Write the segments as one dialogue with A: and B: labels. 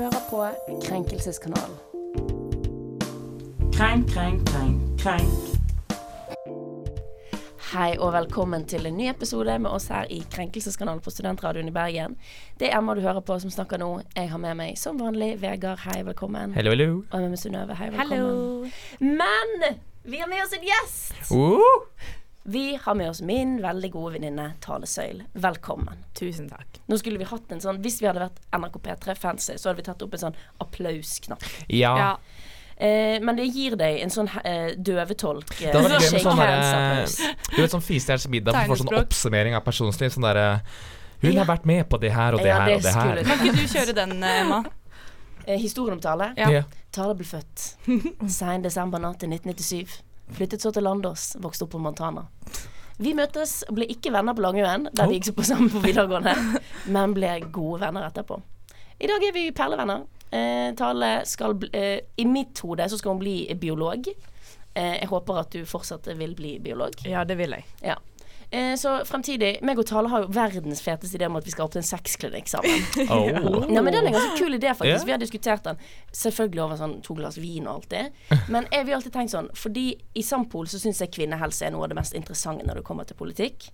A: hører på Krenkelseskanalen.
B: Krenk, krenk, krenk, krenk.
A: Hei og velkommen til en ny episode med oss her i Krenkelseskanalen på Studentradioen i Bergen. Det er Emma du hører på som snakker nå. Jeg har med meg som vanlig Vegard. Hei, velkommen.
C: Hello, hello.
A: Og jeg er med meg Synnøve. Hei, velkommen. Men vi har med oss en gjest!
C: Uh!
A: Vi har med oss min veldig gode venninne Tale Søyl. Velkommen.
D: Tusen takk.
A: Nå skulle vi hatt en sånn Hvis vi hadde vært NRK P3-fancy, så hadde vi tatt opp en sånn applausknapp.
C: Ja.
D: Ja.
A: Eh, men det gir deg en sånn eh, døvetolk. Eh,
C: Det hadde vært gøy med sånn derre Du vet sånn Fisestjerners middag, for få sånn oppsummering av personsliv. Sånn derre Hun
A: Ja.
C: har vært med på det her og det
A: Ja,
C: her og det her.
D: Kan ikke du kjøre den, eh, Emma?
A: Eh, historien om Tale?
D: Ja.
C: Ja.
A: Tale ble født sein desembernatt i 1997. Flyttet så til Landås, vokste opp på Montana. Vi møtes, ble ikke venner på Langøen, der vi gikk så på sammen på videregående, men ble gode venner etterpå. I dag er vi perlevenner. Eh, Tale skal bli, eh, I mitt hode så skal hun bli biolog. Eh, jeg håper at du fortsatt vil bli biolog.
D: Ja, det vil jeg.
A: Ja. Eh, så fremtidig meg og Tale har jo verdens feteste idé om at vi skal åpne en sexklinikk sammen.
C: Oh.
A: Nei, men Den er en ganske kul idé, faktisk.
C: Yeah.
A: Vi har diskutert den. Selvfølgelig over sånn to glass vin og alt det. Men jeg vil alltid tenkt sånn Fordi i Sampol så syns jeg kvinnehelse er noe av det mest interessante når det kommer til politikk.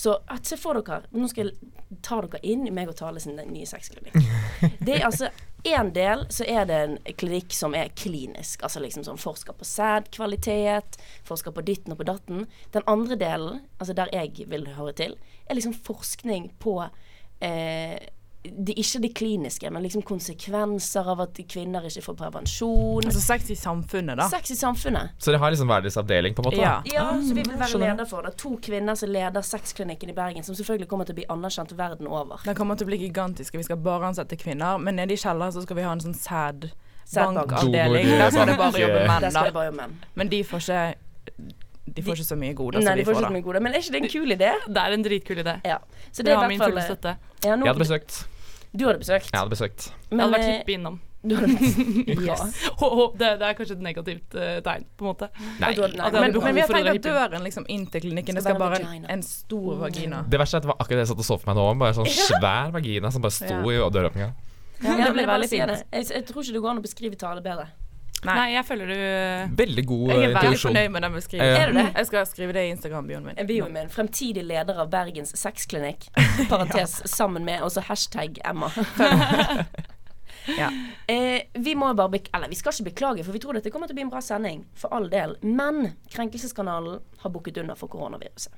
A: Så at, se for dere Nå skal jeg ta dere inn i meg og Tale sin nye sexklinikk. Det er altså en del så er det en klinikk som er klinisk. Altså liksom sånn forsker på sædkvalitet, forsker på ditten og på datten. Den andre delen, altså der jeg vil høre til, er liksom forskning på eh, de, ikke de kliniske, men liksom konsekvenser av at kvinner ikke får prevensjon.
D: Altså sex i samfunnet, da.
A: Sex i samfunnet.
C: Så det har liksom hver deres avdeling, på en måte?
D: Ja.
A: Ja, så vi vil være leder for det. To kvinner som leder sexklinikken i Bergen, som selvfølgelig kommer til å bli anerkjent verden over.
D: Den kommer til å bli gigantisk. Vi skal bare ansette kvinner, men nede i kjelleren så skal vi ha en sånn
A: sæd...
D: Bankavdeling. Der skal det bare jobbe menn, da.
A: bare jo menn.
D: Men de får ikke De får ikke så mye goder
A: Nei, de får ikke så mye gode. Men er ikke det en kul idé?
E: Det er en dritkul idé.
A: Ja. Så det
E: Det
A: er
E: har
A: i
E: min
A: hvert
E: fulle
A: fall
E: støtte.
C: Jeg hadde besøkt.
A: Du hadde besøkt.
C: Jeg hadde besøkt.
E: Jeg hadde vært
A: eh,
E: hyppig innom.
A: Du hadde Bra.
E: det, det er kanskje et negativt uh, tegn, på en måte.
C: Nei.
A: Nei.
D: Men, men vi har tenkt at døren liksom inn til klinikken, det
A: Skal
D: skal
A: være
D: bare en, en stor vagina.
C: Det verste er at det var akkurat det jeg satt og så for meg nå. Bare sånn svær vagina som bare sto
D: Ja.
C: i døråpninga.
D: Ja,
A: Ja,
D: det ble
A: jeg
D: veldig fint.
A: Jeg, jeg tror ikke det går an å beskrive tale bedre.
D: Nei.
E: Nei, jeg føler du
C: Veldig god
D: Jeg er
C: eh,
D: veldig fornøyd med den
C: Ja.
D: beskrivelsen.
A: Er du det?
D: Jeg skal skrive det i Instagram-bioen min.
A: En bio med fremtidig leder av Bergens sexklinikk. Parentes sammen med også hashtag Emma.
D: Ja.
A: eh, vi må bare Eller vi skal ikke beklage, for vi tror dette kommer til å bli en bra sending. For all del. Men Krenkelseskanalen har bukket under for koronaviruset.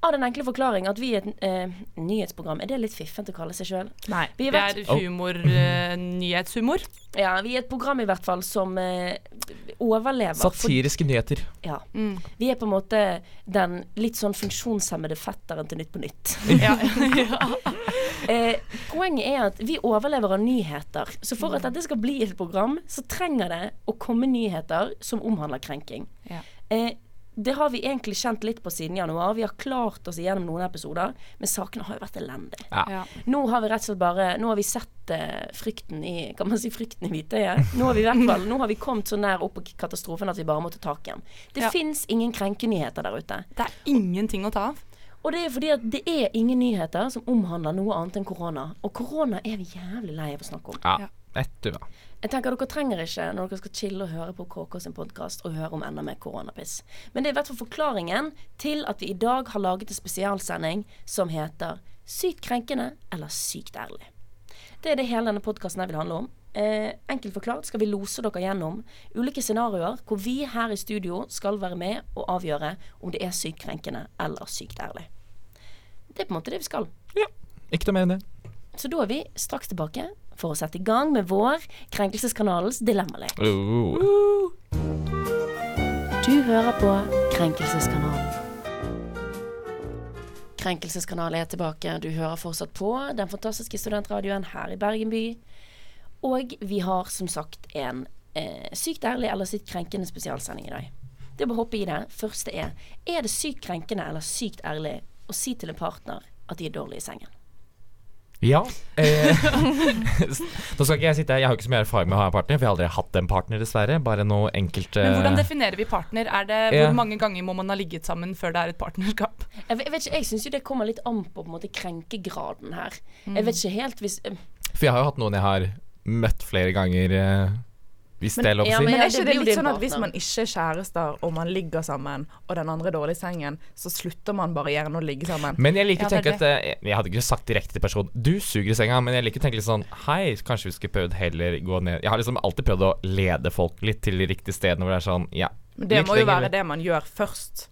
A: Av den enkle forklaring at vi er et eh, nyhetsprogram. Er det litt fiffent å kalle seg sjøl?
D: Nei.
A: Vi, er
E: Det er humor, uh, nyhetshumor.
A: ja, vi er et program i hvert fall som eh, overlever. for-
C: Satiriske nyheter.
A: ja.
E: Mm.
A: Vi er på en måte den litt sånn funksjonshemmede fetteren til Nytt på Nytt.
E: Ja. ja.
A: Eh, poenget er at vi overlever av nyheter. Så for
E: Mm.
A: at dette skal bli et program, så trenger det å komme nyheter som omhandler krenking.
E: Ja.
A: Eh, det har vi egentlig kjent litt på siden januar. Vi har klart oss igjennom noen episoder, men sakene har jo vært elendige.
C: Ja.
E: Ja.
A: Nå har vi rett og slett bare Nå har vi sett uh, frykten i Kan man si frykten i hvitøyet? Nå har vi i hvert fall Nå har vi kommet så nær opp på katastrofen at vi bare må ta tak igjen. Det
E: Ja.
A: fins ingen krenkenyheter der ute.
E: Det er ingenting å ta av.
A: Og det er fordi at det er ingen nyheter som omhandler noe annet enn korona. Og korona er vi jævlig lei av å snakke om.
C: Ja.
E: Ja.
A: Jeg tenker Dere trenger ikke, når dere skal chille og høre på KK sin podkast, og høre om enda mer koronapiss. Men det er i hvert fall forklaringen til at vi i dag har laget en spesialsending som heter Sykt krenkende eller sykt ærlig. Det er det hele denne podkasten vil handle om. Eh, enkelt forklart skal vi lose dere gjennom ulike scenarioer hvor vi her i studio skal være med og avgjøre om det er sykt krenkende eller sykt ærlig. Det er på en måte det vi skal. Ja.
C: Ikke noe mer enn det.
A: Så da er vi straks tilbake for å sette i gang med vår Krenkelseskanalens dilemmalek.
C: Oh.
A: Du hører på Krenkelseskanalen. Krenkelseskanalen er tilbake. Du hører fortsatt på den fantastiske studentradioen her i Bergen by. Og vi har som sagt en eh, sykt ærlig eller sykt krenkende spesialsending i dag. Det å hoppe i det. Første er Er det sykt krenkende eller sykt ærlig å si til en partner at de er dårlige i sengen?
C: Ja. Eh, nå skal ikke jeg sitte her, jeg har ikke så mye erfaring med å ha en partner, for jeg har aldri hatt en partner, dessverre. Bare noe enkelt
E: Men hvordan
C: eh,
E: definerer vi partner? Er det. Hvor mange ganger må man ha ligget sammen før det er et partnerskap?
A: Jeg vet, jeg vet ikke, jeg syns jo det kommer litt an på på en måte krenkegraden her. Jeg vet ikke helt hvis eh,
C: For jeg har jo hatt noen jeg har møtt flere ganger, eh, hvis
D: Men-
C: det er lov å
A: ja,
C: si.
A: men-
D: Men
A: Ja,
D: er
A: det
D: ikke det
A: det
D: litt sånn at hvis man ikke er kjærester, og man ligger sammen, og den andre er dårlig i sengen, så slutter man bare gjerne å ligge sammen?
C: Men jeg liker å
E: Ja,
C: tenke at eh, Jeg hadde ikke sagt direkte til personen Du suger i senga, men jeg liker å tenke litt sånn Hei, kanskje vi skulle prøvd heller gå ned Jeg har liksom alltid prøvd å lede folk litt til de riktige stedene hvor det er sånn Ja.
D: Men det må jo være det man gjør først.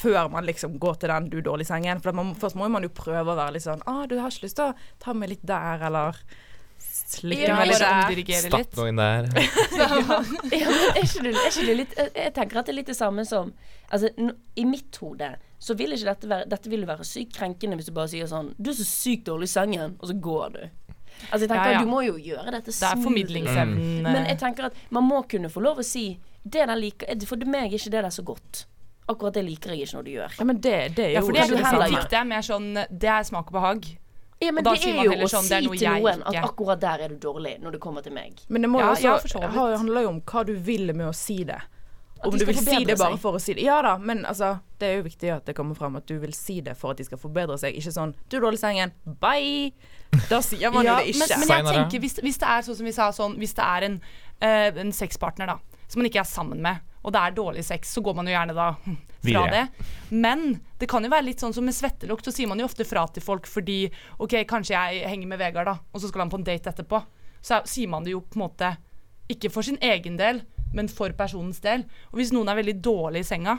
D: Før man liksom går til den du dårlig i sengen. For man, først må man jo prøve å være litt sånn Å, du har ikke lyst til å ta meg litt der, eller slikke
E: Ja,
D: meg litt
E: omdirigere
C: Stapp
E: litt.
C: noe inn der.
A: Ja, ja, er ikke det, er ikke det litt jeg- tenker at det er litt det samme som Altså, I mitt hode så vil ikke dette være Dette vil være sykt krenkende hvis du bare sier sånn 'Du er så sykt dårlig i sengen', og så går du. Altså, jeg tenker
E: Ja, ja.
A: at Du må jo gjøre dette
E: Det er formidlingsevnen. Mm.
A: Men
E: eh,
A: jeg tenker at man må kunne få lov å si det der liker For meg er ikke det der så godt. Akkurat det liker jeg ikke når du gjør.
D: Ja, men det, det er
E: ja,
D: jo
E: for det er det,
A: gjør.
E: det er mer sånn Det er smak og behag.
A: Ja, men
E: Og da
A: det
E: sier
A: er jo å
E: sånn,
A: si
E: det er
A: til noen at akkurat der er du dårlig når det kommer til meg.
D: Men det må jo
E: Ja,
D: også
E: ja,
D: ha- handler jo om hva du vil med å si det. Om
A: de
D: du vil si det bare
A: seg.
D: for å si det. Ja da, men altså, det er jo viktig at det kommer fram at du vil si det for at de skal forbedre seg. Ikke sånn 'Du er dårlig i sengen. Bye'. Da sier man
E: Ja,
D: jo det ikke.
E: men jeg tenker, hvis, hvis det er sånn som vi sa, sånn, hvis det er en, eh, en sexpartner da, som man ikke er sammen med, og det er dårlig sex, så går man jo gjerne da fra det. Men det kan jo være litt sånn som med svettelukt, så sier man jo ofte fra til folk fordi OK, kanskje jeg henger med Vegard, da, og så skal han på en date etterpå. Så er- sier man det jo på en måte ikke for sin egen del, men for personens del. Og hvis noen er veldig dårlig i senga,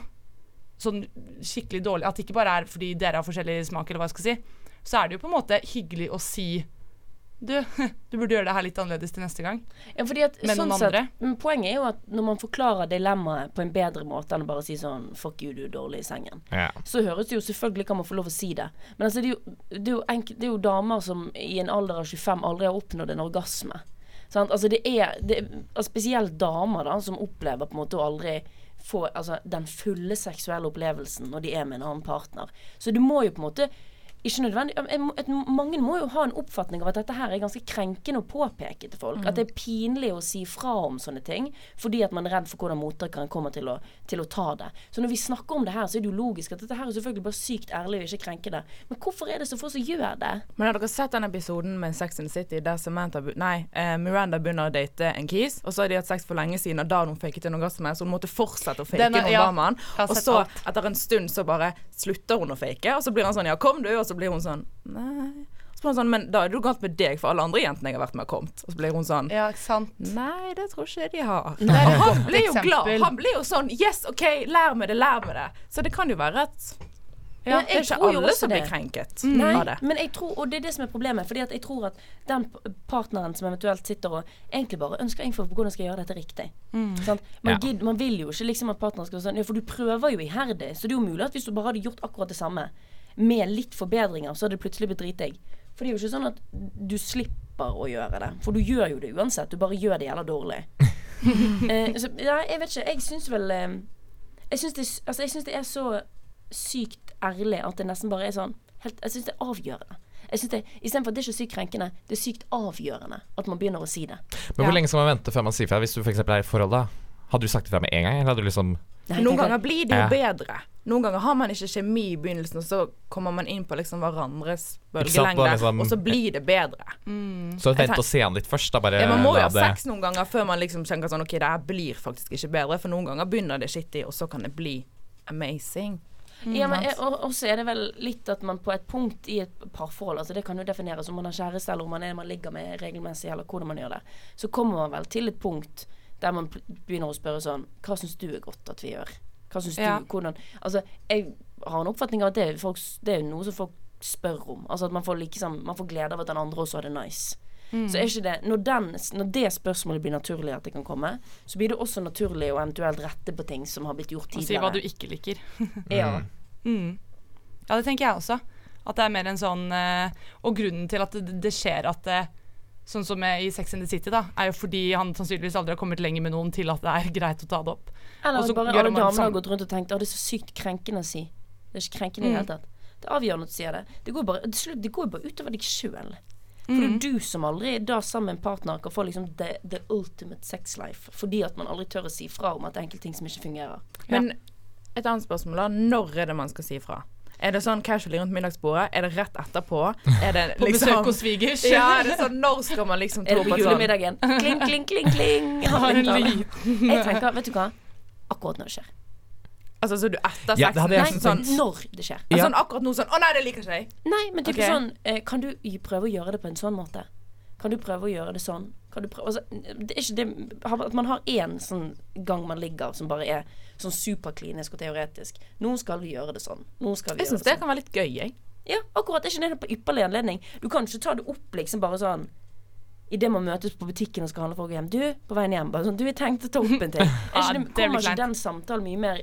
E: sånn skikkelig dårlig At det ikke bare er fordi dere har forskjellig smak, eller hva jeg skal si, så er det jo på en måte hyggelig å si du, du burde gjøre det her litt annerledes til neste gang.
A: Ja, fordi at,
E: Med
A: sånn
E: noen
A: sett,
E: andre?
A: men Poenget er jo at når man forklarer dilemmaet på en bedre måte enn å bare si sånn 'fuck you, du er dårlig i sengen',
C: Ja.
A: så høres det jo selvfølgelig kan man få lov å si det. Men altså, det, er jo, det, er jo enk- det er jo damer som i en alder av 25 aldri har oppnådd en orgasme. Sant? Altså, det er, det er altså, spesielt damer da som opplever på en måte å aldri få altså, den fulle seksuelle opplevelsen når de er med en annen partner. Så du må jo på en måte ikke nødvendig Mange må jo ha en oppfatning av at dette her er ganske krenkende å påpeke til folk. At det er pinlig å si fra om sånne ting fordi at man er redd for hvordan mottakeren kommer til å, til å ta det. Så når vi snakker om det her, så er det jo logisk at dette her er selvfølgelig bare sykt ærlig og ikke krenkende. Men hvorfor er det så få som gjør det?
D: Men har dere sett den episoden med Sex in the City der Samantha, nei, eh, Miranda begynner å date en kis, og så har de hatt sex for lenge siden, og da har hun faket en orgasme, så hun måtte fortsette å fake
E: Den er- ja,
D: Og så,
E: alt.
D: etter en stund, så bare slutter hun å fake, og så blir han sånn 'ja, kom du', og så blir hun sånn 'nei'. Så blir hun sånn 'men da er det jo galt med deg, for alle andre jentene jeg har vært med, har kommet'. Og så blir hun sånn
E: Ja, ikke sant?
D: Nei, det tror ikke jeg de har.
E: Det er
D: Han blir jo glad. Han blir jo sånn Yes, OK, lær meg det, lær meg det. Så det kan jo være at
A: Ja,
D: det er ikke alle som blir krenket
A: Nei,
D: av det.
A: men jeg tror, og det er det som er problemet. Fordi at jeg tror at den partneren som eventuelt sitter og egentlig bare ønsker info på hvordan skal jeg gjøre dette riktig. Sant? Man,
C: Ja.
A: gid, man vil jo ikke liksom at partneren skal være sånn Ja, for du prøver jo iherdig. Så det er jo mulig at hvis du bare hadde gjort akkurat det samme, med litt forbedringer, så hadde det plutselig blitt dritdigg. For det er jo ikke sånn at du slipper å gjøre det. For du gjør jo det uansett. Du bare gjør det jævla dårlig. eh, så, ja, jeg vet ikke. Jeg syns vel eh, Jeg syns det, altså, det er så sykt ærlig at det nesten bare er sånn helt, Jeg syns det er avgjørende. Jeg synes det, Istedenfor at det er ikke sykt krenkende, det er sykt avgjørende at man begynner å si det.
C: Men hvor
E: Ja.
C: lenge skal man vente før man sier fra? Hvis du eksempel er i forhold, da. Hadde du sagt det fra med en gang, eller hadde du liksom
A: Nei,
D: Noen ganger blir det jo
C: Ja.
D: bedre. Noen ganger har man ikke kjemi i begynnelsen, og så kommer man inn på liksom hverandres bølgelengde,
C: liksom-
D: og så blir det bedre.
C: Så vent og se han litt først, da. Bare
D: Ja, man må jo ha sex noen ganger før man liksom tenker sånn OK, det her blir faktisk ikke bedre, for noen ganger begynner det skittig, og så kan det bli amazing.
A: Ja, men og så er det vel litt at man på et punkt i et parforhold, altså det kan jo defineres om man har kjæreste eller om man er man ligger med regelmessig, eller hvordan man gjør det, så kommer man vel til et punkt der man begynner å spørre sånn Hva syns du er godt at vi gjør? Hva syns
E: Ja.
A: du? Hvordan Altså, jeg har en oppfatning av at det er, folk, det er noe som folk spør om. Altså at man får liksom Man får glede av at den andre også har det nice. Så er ikke det når, den, når det spørsmålet blir naturlig at det kan komme, så blir det også naturlig å eventuelt rette på ting som har blitt gjort tidligere.
E: Og si hva du ikke liker.
A: ja.
E: Mm. Ja, det tenker jeg også. At det er mer en sånn eh, Og grunnen til at det, det skjer at det, Sånn som i Sex and the City, da, er jo fordi han sannsynligvis aldri har kommet lenger med noen til at det er greit å ta det opp.
A: Eller
E: Og
A: bare
E: gjør
A: alle damene har gått rundt og tenkt at det er så sykt krenkende å si. Det er ikke krenkende i
E: Mm.
A: det hele tatt. Det er avgjørende å si det. Det går, bare, det går jo bare utover deg sjøl. For
E: Mm.
A: det er du som aldri da sammen med en partner kan få liksom the, the ultimate sex life. Fordi at man aldri tør å si fra om at det er enkelte ting som ikke fungerer.
D: Men et annet spørsmål da, når er det man skal si fra? Er det sånn casually rundt middagsbordet? Er det rett etterpå? Er det
E: På besøk
D: liksom
E: hos svigers.
D: Ja, er det sånn Når skal man liksom
A: Er det på
D: opp et sånn
A: julemiddagen? Kling, kling, kling, kling. Jeg tenker, vet du hva? Akkurat når det skjer.
D: Altså så du etter
C: Ja,
D: sexen
C: det hadde jeg
A: Nei,
D: sånn,
A: når det skjer.
D: altså,
C: Ja.
D: sånn akkurat nå sånn Å nei, det liker ikke jeg.
A: Nei, men typ
D: okay.
A: sånn eh, Kan du prøve å gjøre det på en sånn måte? Kan du prøve å gjøre det sånn? Kan du prøve, altså, det er ikke det At man har én sånn gang man ligger som bare er sånn superklinisk og teoretisk. Nå skal vi gjøre det sånn. Nå skal vi
D: Jeg syns
A: det
D: det
A: sånn.
D: kan være litt gøy, jeg.
A: Ja, akkurat. Det er ikke det på ypperlig anledning. Du kan ikke ta det opp liksom bare sånn Idet man møtes på butikken og skal handle for å gå hjem. Du, på veien hjem. Bare sånn Du, jeg tenkte å ta opp en ting. Er
E: Ja,
A: ikke
E: det
A: det, kommer ikke den samtalen mye mer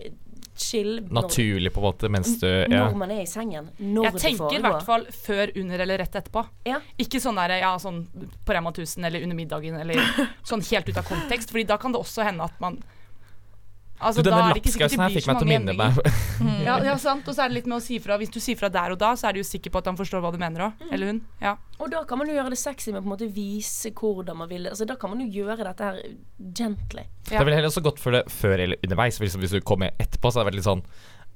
A: chill
C: Naturlig, på en måte, mens du ja.
A: når man er i sengen? Når
E: Jeg tenker i hvert fall før, under eller rett etterpå.
A: Ja.
E: Ikke sånn der, ja, sånn på Rema 1000 eller under middagen eller sånn helt ut av kontekst, Fordi da kan det også hende at man Altså,
C: Du, denne lapskausen her fikk meg til å minne meg
E: Ja, ja, sant. Og så er det litt med å si fra. Hvis du sier fra der og da, så er du jo sikker på at han forstår hva du mener òg.
A: Mm.
E: Eller hun. Ja.
A: Og da kan man jo gjøre det sexy med på en måte vise hvordan man vil det. Altså, da kan man jo gjøre dette her gently.
C: Det er vel heller også godt for det før eller underveis. Liksom, hvis du kommer etterpå, så er det vært litt sånn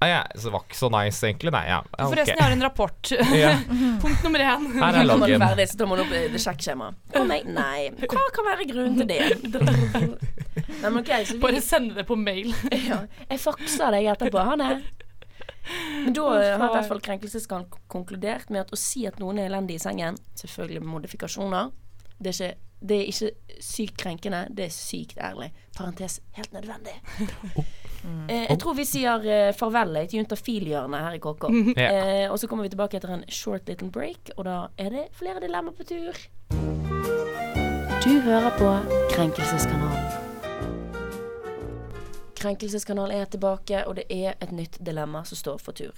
C: ah, ja, så det var ikke så nice, egentlig. Nei, ja. okay.
E: Forresten, jeg har en rapport. Punkt nummer én.
C: her er loggen.
A: ferdig, så tar man opp eh, sjekkskjemaet. Nei. Hva kan være grunnen til det? Nei, men ok, så vi
E: Bare sende det på mail.
A: ja, Jeg fakser deg etterpå. Ha det. Men da eh, har i hvert fall Krenkelseskan konkludert med at å si at noen er elendig i sengen, selvfølgelig med modifikasjoner, det er ikke, det er ikke sykt krenkende, det er sykt ærlig. Parentes helt nødvendig. Eh, jeg tror vi sier eh, farvel til juntafilhjørnet her i KK.
C: Ja.
A: Eh, og så kommer vi tilbake etter en short little break, og da er det flere dilemmaer på tur. Du hører på Krenkelseskanalen. Krenkelseskanal er tilbake, og det er et nytt dilemma som står for tur.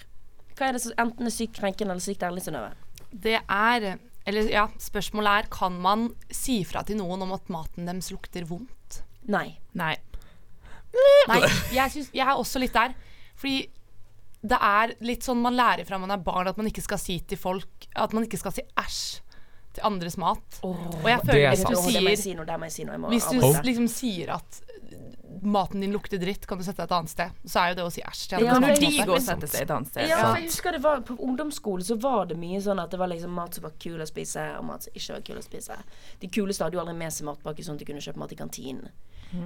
A: Hva er det som enten er sykt krenkende eller sykt ærlig, Synnøve?
E: Det er Eller ja, spørsmålet er kan man si fra til noen om at maten deres lukter vondt?
A: Nei.
D: Nei.
E: Nei, jeg, synes, jeg er også litt der. Fordi det er litt sånn man lærer fra man er barn at man ikke skal si til folk At man ikke skal si æsj til andres mat. Og jeg
C: Det
E: føler
C: er
E: hvis
C: sant.
E: du sier
A: si noe, det må jeg si noe.
E: Hvis du liksom sier at maten din lukter dritt, kan du sette deg et annet sted. Så er jo det å si æsj til
A: Ja.
D: Kan
A: de
D: gå og sette seg et annet sted?
A: Ja, for jeg husker det var På ungdomsskolen så var det mye sånn at det var liksom mat som var kul å spise, og mat som ikke var kul å spise. De kuleste hadde jo aldri med seg matpakke, sånn at de kunne kjøpe mat i kantinen.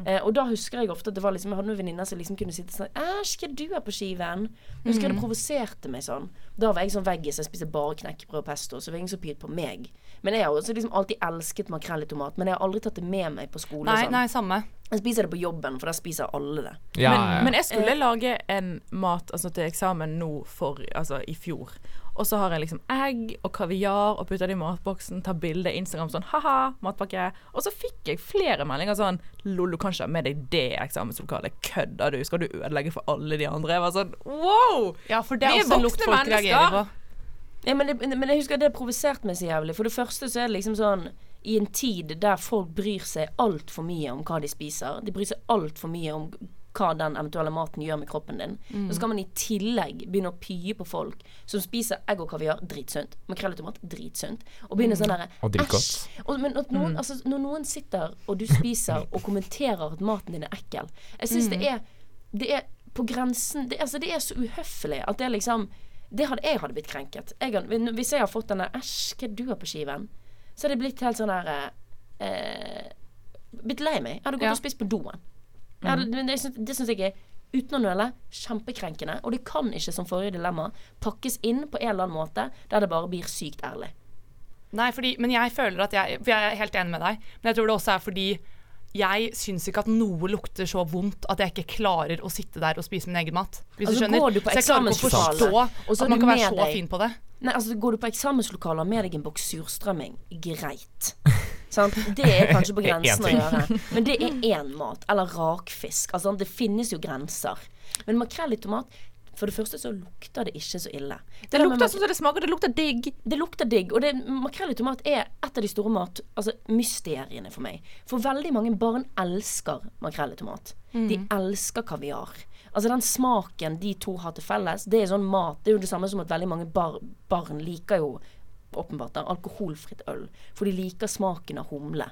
A: Eh, og da husker jeg ofte at det var liksom Jeg hadde noen venninner som liksom kunne sitte sånn Æsj, hva du er på skiven? Jeg husker det provoserte meg sånn. Da var jeg sånn veggis, jeg spiste bare knekkebrød og pesto, så det var ingen som pyet på meg. Men jeg har også liksom alltid elsket makrell i tomat, men jeg har aldri tatt det med meg på skole.
E: Nei,
A: sånn.
E: nei, samme.
A: Jeg spiser det på jobben, for der spiser alle det.
C: Ja,
D: men,
C: ja.
D: men jeg skulle lage en mat altså, til eksamen nå for Altså i fjor. Og så har jeg liksom egg og kaviar og putter det i matboksen, tar bilde Instagram sånn ha-ha, matpakke. Og så fikk jeg flere meldinger sånn lol, du kan ikke ha med deg det eksamenslokalet. Kødder du? Skal du ødelegge for alle de andre? Jeg var sånn wow!
E: Ja, for det er
D: det er
E: også en lukt
D: voksne
E: folk
D: mennesker.
E: reagerer på.
A: Ja, men, det, men jeg husker det provoserte meg så jævlig. For det første så er det liksom sånn I en tid der folk bryr seg altfor mye om hva de spiser. De bryr seg altfor mye om hva den eventuelle maten gjør med kroppen din. Så skal man i tillegg begynne å pye på folk som spiser egg og kaviar, dritsunt. Makrell og tomat, dritsunt. Og begynne sånn derre
C: Og
A: æsj. Og, men at noen, altså, når noen sitter og du spiser og kommenterer at maten din er ekkel Jeg syns det er Det er på grensen det, altså, det er så uhøflig at det er liksom det hadde, Jeg hadde blitt krenket. Jeg hvis jeg har fått denne 'æsj, hva er du har på skiven', så hadde jeg blitt helt sånn der eh, Blitt lei meg. Jeg hadde gått
E: Ja.
A: og spist på doen. Hadde, det det syns det syns jeg er uten å nøle kjempekrenkende. Og det kan ikke, som forrige dilemma, pakkes inn på en eller annen måte der det bare blir sykt ærlig.
E: Nei, fordi, men jeg føler at jeg For jeg er helt enig med deg, men jeg tror det også er fordi jeg syns ikke at noe lukter så vondt at jeg ikke klarer å sitte der og spise min egen mat. Hvis
A: Altså,
E: du skjønner.
A: går du på
E: så jeg klarer ikke å forstå
A: og så har
E: at man kan være så
A: deg-
E: fin på det.
A: Nei, altså Går du på eksamenslokaler med deg en boks surstrømming, greit. Sant? Det er kanskje på grensen å gjøre. Men det er én mat. Eller rakfisk. Altså, det finnes jo grenser. Men makrell i tomat For det første så lukter det ikke så ille.
D: Det
A: det
D: lukter som det smaker. Det lukter digg.
A: det lukter digg. Og det, makrell i tomat er et av de store mat, altså mysteriene for meg. For veldig mange barn elsker makrell i tomat. De elsker kaviar. Altså den smaken de to har til felles, det er sånn mat Det er jo det samme som at veldig mange bar, barn liker jo åpenbart da, alkoholfritt øl. For de liker smaken av humle.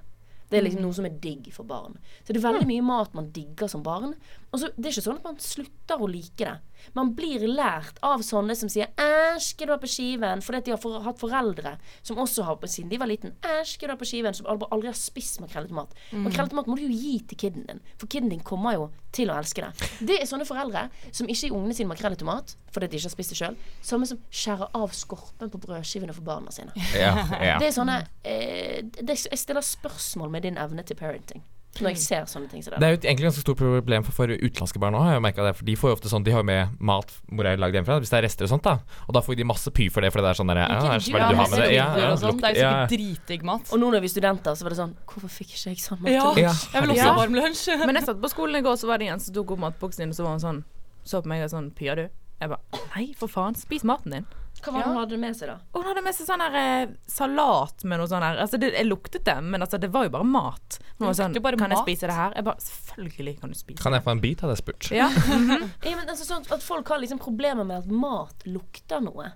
A: Det er liksom noe som er digg for barn. Så det er veldig mye mat man digger som barn. Og så, Det er ikke sånn at man slutter å like det. Man blir lært av sånne som sier 'æsj, skal du ha på skiven?' fordi at de har for, hatt foreldre som også har på siden de var liten 'æsj, skal du ha på skiven?' som aldri, aldri har spist makrell i tomat. Makrell i tomat må du jo gi til kiden din, for kiden din kommer jo til å elske det. Det er sånne foreldre som ikke gir ungene sine makrell i tomat fordi de ikke har spist det sjøl. Samme som skjærer av skorpen på brødskivene for barna sine.
C: Ja, ja.
A: Det er sånne eh, det, Jeg stiller spørsmål med din evne til parenting når jeg ser sånne ting Så
C: Det
A: det.
C: er jo et egentlig ganske stort problem for, for utenlandske barn òg, har jeg merka det. For de får jo ofte sånn De har jo med mat mora har lagd hjemmefra, hvis det er rester og sånt, da. Og da får de masse py for det, for det er sånn der ja,
A: det
C: hva er det du
A: ja,
C: har med det? Ja.
E: Det er jo
C: ja.
E: sikkert dritdigg mat.
A: Og nå når vi er studenter, så var det sånn Hvorfor fikk ikke jeg sånn mat
E: Ja,
C: Ja.
E: jeg vil også
D: Ja.
E: ha varm lunsj.
D: Men jeg satt på skolen i går, så var det en som tok opp matboksen din, og så var han sånn Så på meg og sånn Pyer du? Jeg bare Nei, for faen. Spis maten din.
A: Hva var det hun hadde med seg, da?
D: Hun hadde med seg sånn her eh, salat med noe sånn her Altså, det, jeg luktet det, men altså, det var jo bare mat. Hun var
E: Det
D: sånn
E: bare
D: Kan jeg
E: mat.
D: spise det her? Jeg bare Selvfølgelig kan du spise
C: Kan jeg få en bit, hadde jeg spurt.
D: Ja.
A: Ja, men altså sånn at Folk har liksom problemer med at mat lukter noe.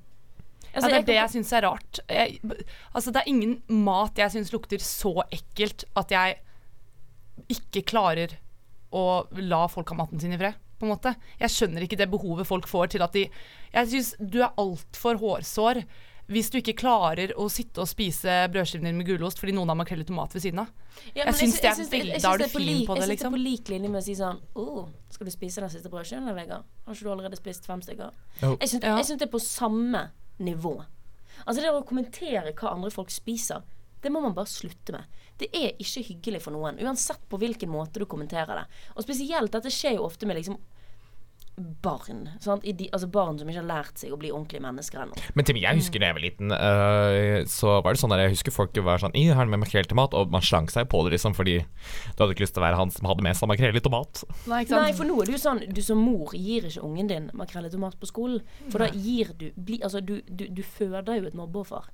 A: Altså,
E: Ja, det
A: jeg
E: er det
A: kan-
E: jeg syns er rart. Jeg, altså, det er ingen mat jeg syns lukter så ekkelt at jeg ikke klarer å la folk ha maten sin i fred. På en måte. Jeg skjønner ikke det behovet folk får til at de Jeg syns du er altfor hårsår hvis du ikke klarer å sitte og spise brødskiven din med gulost fordi noen har makrell i tomat ved siden av.
A: Ja,
E: Jeg syns det er veldig- da er du
A: på
E: fin på det,
A: Jeg syns
E: liksom.
A: det er på lik linje med å si sånn Å, skal du spise den siste brødskiven, eller, Vegard? Har ikke du allerede spist fem stykker?
C: Jo.
A: Jeg syns,
E: Ja.
A: det er på samme nivå. Altså det å kommentere hva andre folk spiser, det må man bare slutte med. Det er ikke hyggelig for noen, uansett på hvilken måte du kommenterer det. Og spesielt dette skjer jo ofte med liksom barn. Sant? I de, altså barn som ikke har lært seg å bli ordentlige mennesker ennå.
C: Men Tim, jeg husker da jeg var liten, uh, så var det sånn der Jeg husker folk var sånn I, har du med makrell til tomat? Og man slang seg på det, liksom, fordi du hadde ikke lyst til å være han som hadde med seg makrell i tomat.
E: Nei, ikke sant?
A: Nei, for nå er det jo sånn Du som mor gir ikke ungen din makrell i tomat på skolen. For da gir du bli, Altså, du, du, du føder jo et mobbeoffer.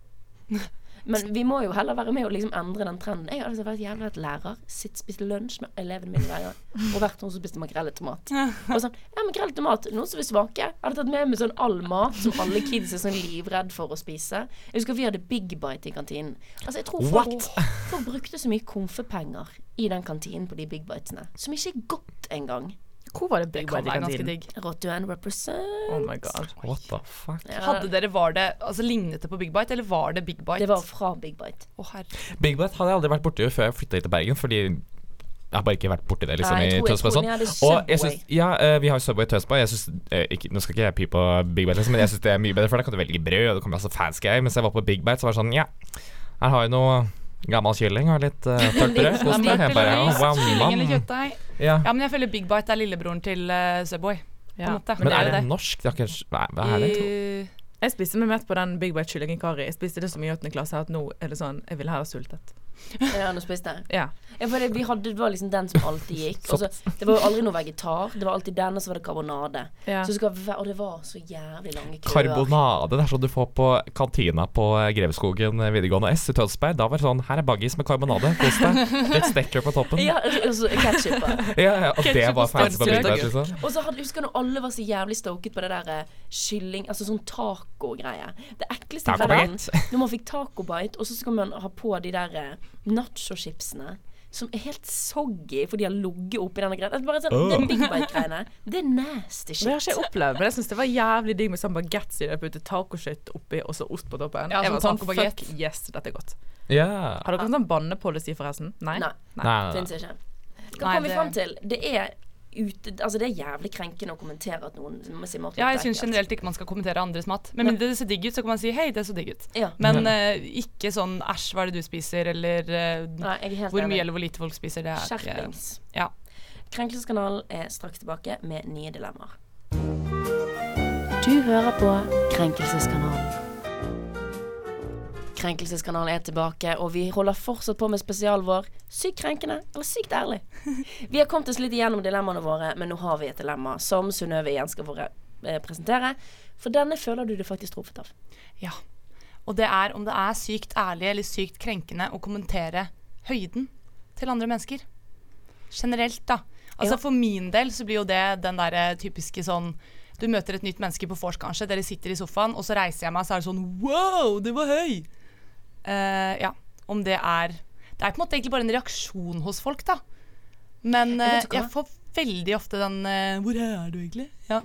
A: Men vi må jo heller være med og liksom endre den trenden. Jeg hadde altså vært jævlig vært lærer, sitt, spist lunsj med elevene mine hver gang, og vært noen som spiste makrell i tomat. Og sånn Ja, makrell i tomat, noen som er svake. Jeg hadde tatt med meg sånn all mat som alle kids er sånn livredd for å spise. Jeg husker vi hadde Big Bite i kantinen. Altså, jeg tror folk, folk brukte så mye komfepenger i den kantinen på de Big Bitesene, som ikke er godt engang.
D: Hvor var det Big
E: kan
D: i kantinen?
A: Rottuen represent.
D: Oh my god.
C: What the fuck?
A: Ja,
E: Hadde dere, var det, altså Lignet det på Big Bite, eller var det Big Bite?
A: det var fra Big Bite.
E: Å, herre.
C: Big Bite hadde jeg aldri vært borti før jeg flytta hit til Bergen, fordi jeg har bare ikke vært borti det liksom
A: Nei, jeg
C: i
A: tror- jeg
C: Tønsberg. Sånn. Og jeg synes, ja, eh, vi har Subway i Tønsberg. Jeg synes, eh, ikke, nå skal ikke jeg py på Big Bite, liksom, men jeg syns det er mye bedre, for da kan du velge brød, og det kommer masse fancy greier. Mens jeg var på Big Bite, så var det sånn Ja, her har vi noe gammel kylling og litt uh, tørt brød. Kos deg. Jeg bare,
E: Eller
C: wow,
E: kylling eller kjøttdeig.
C: Ja.
E: Ja, men jeg føler Big Bite er lillebroren til uh, Subway. På
D: Ja.
E: måte.
C: Men er
E: det
C: det norsk? Det er ikke, hva, hva er det?
D: Jeg spiste meg mett på den Big Bite kyllingen kari. Jeg spiste det så mye i åttende klasse at nå er det sånn Jeg ville ha sultet.
A: Ja, du spiste.
D: Ja.
A: Ja, for det, vi hadde, det var liksom den som alltid gikk. Også, det var jo aldri noe vegetar. Det var alltid den, og så var det karbonade.
D: Ja.
A: Så skal, og det var så jævlig lange køer.
C: Karbonade. Det er sånn du får på kantina på Greveskogen videregående S i Tønsberg. Da var det sånn Her er baggis med karbonade. Kos deg. Litt stekker på toppen.
A: Ja, og så ketchup.
C: Ja, ja, og det var fancy på middag. Liksom.
A: Og så husker jeg når alle var så jævlig stoket på det der eh, kylling Altså sånn taco-greie. Det ekleste i verden. Når man fikk tacobite, og så skal man ha på de der eh, nachochipsene. Som er helt soggy, for de har ligget oppi denne greia. Det Bare sånn,
C: oh.
A: Den Big Bite-greiene. Det er nasty shit.
D: Det har ikke jeg opplevd, men jeg syns det var jævlig digg med sånn baguettes i det. Putte tacoshit oppi og så ost på toppen.
E: Ja,
D: jeg
E: sånn
D: var sånn fuck yes, dette er godt.
C: Yeah.
D: Har dere en sånn bannepolicy, forresten? Nei?
A: Nei.
C: Nei, nei.
A: Fins ikke. Hva
E: kommer
A: kom vi fram til? Det er ute Altså det er jævlig krenkende å kommentere at noen mat
E: Ja, jeg syns generelt ikke man skal kommentere andres mat. Men mindre det ser digg ut, så kan man si 'hei, det så digg ut'.
A: Ja.
E: Men uh, ikke sånn 'æsj, hva er det du spiser', eller uh,
A: Nei, jeg er helt
E: hvor
A: enig.
E: mye eller hvor lite folk spiser. Det er
A: Skjerpings.
E: Ja.
A: Krenkelseskanalen er straks tilbake med nye dilemmaer. Du hører på Krenkelseskanalen. Krenkelseskanalen er tilbake, og vi holder fortsatt på med spesialen vår Sykt krenkende eller sykt ærlig. Vi har kommet oss litt igjennom dilemmaene våre, men nå har vi et dilemma som Synnøve igjen skal våre, eh, presentere. For denne føler du deg faktisk truffet av.
E: Ja. Og det er om det er sykt ærlig eller sykt krenkende å kommentere høyden til andre mennesker. Generelt, da. Altså
A: Ja.
E: For min del så blir jo det den derre typiske sånn Du møter et nytt menneske på vors, kanskje. Dere sitter i sofaen, og så reiser jeg meg, så er det sånn Wow, det var høy! Eh, ja. Om det er Det er på en måte egentlig bare en reaksjon hos folk, da. Men
A: uh, jeg,
E: jeg får veldig ofte den uh, 'Hvor er du egentlig?' Ja.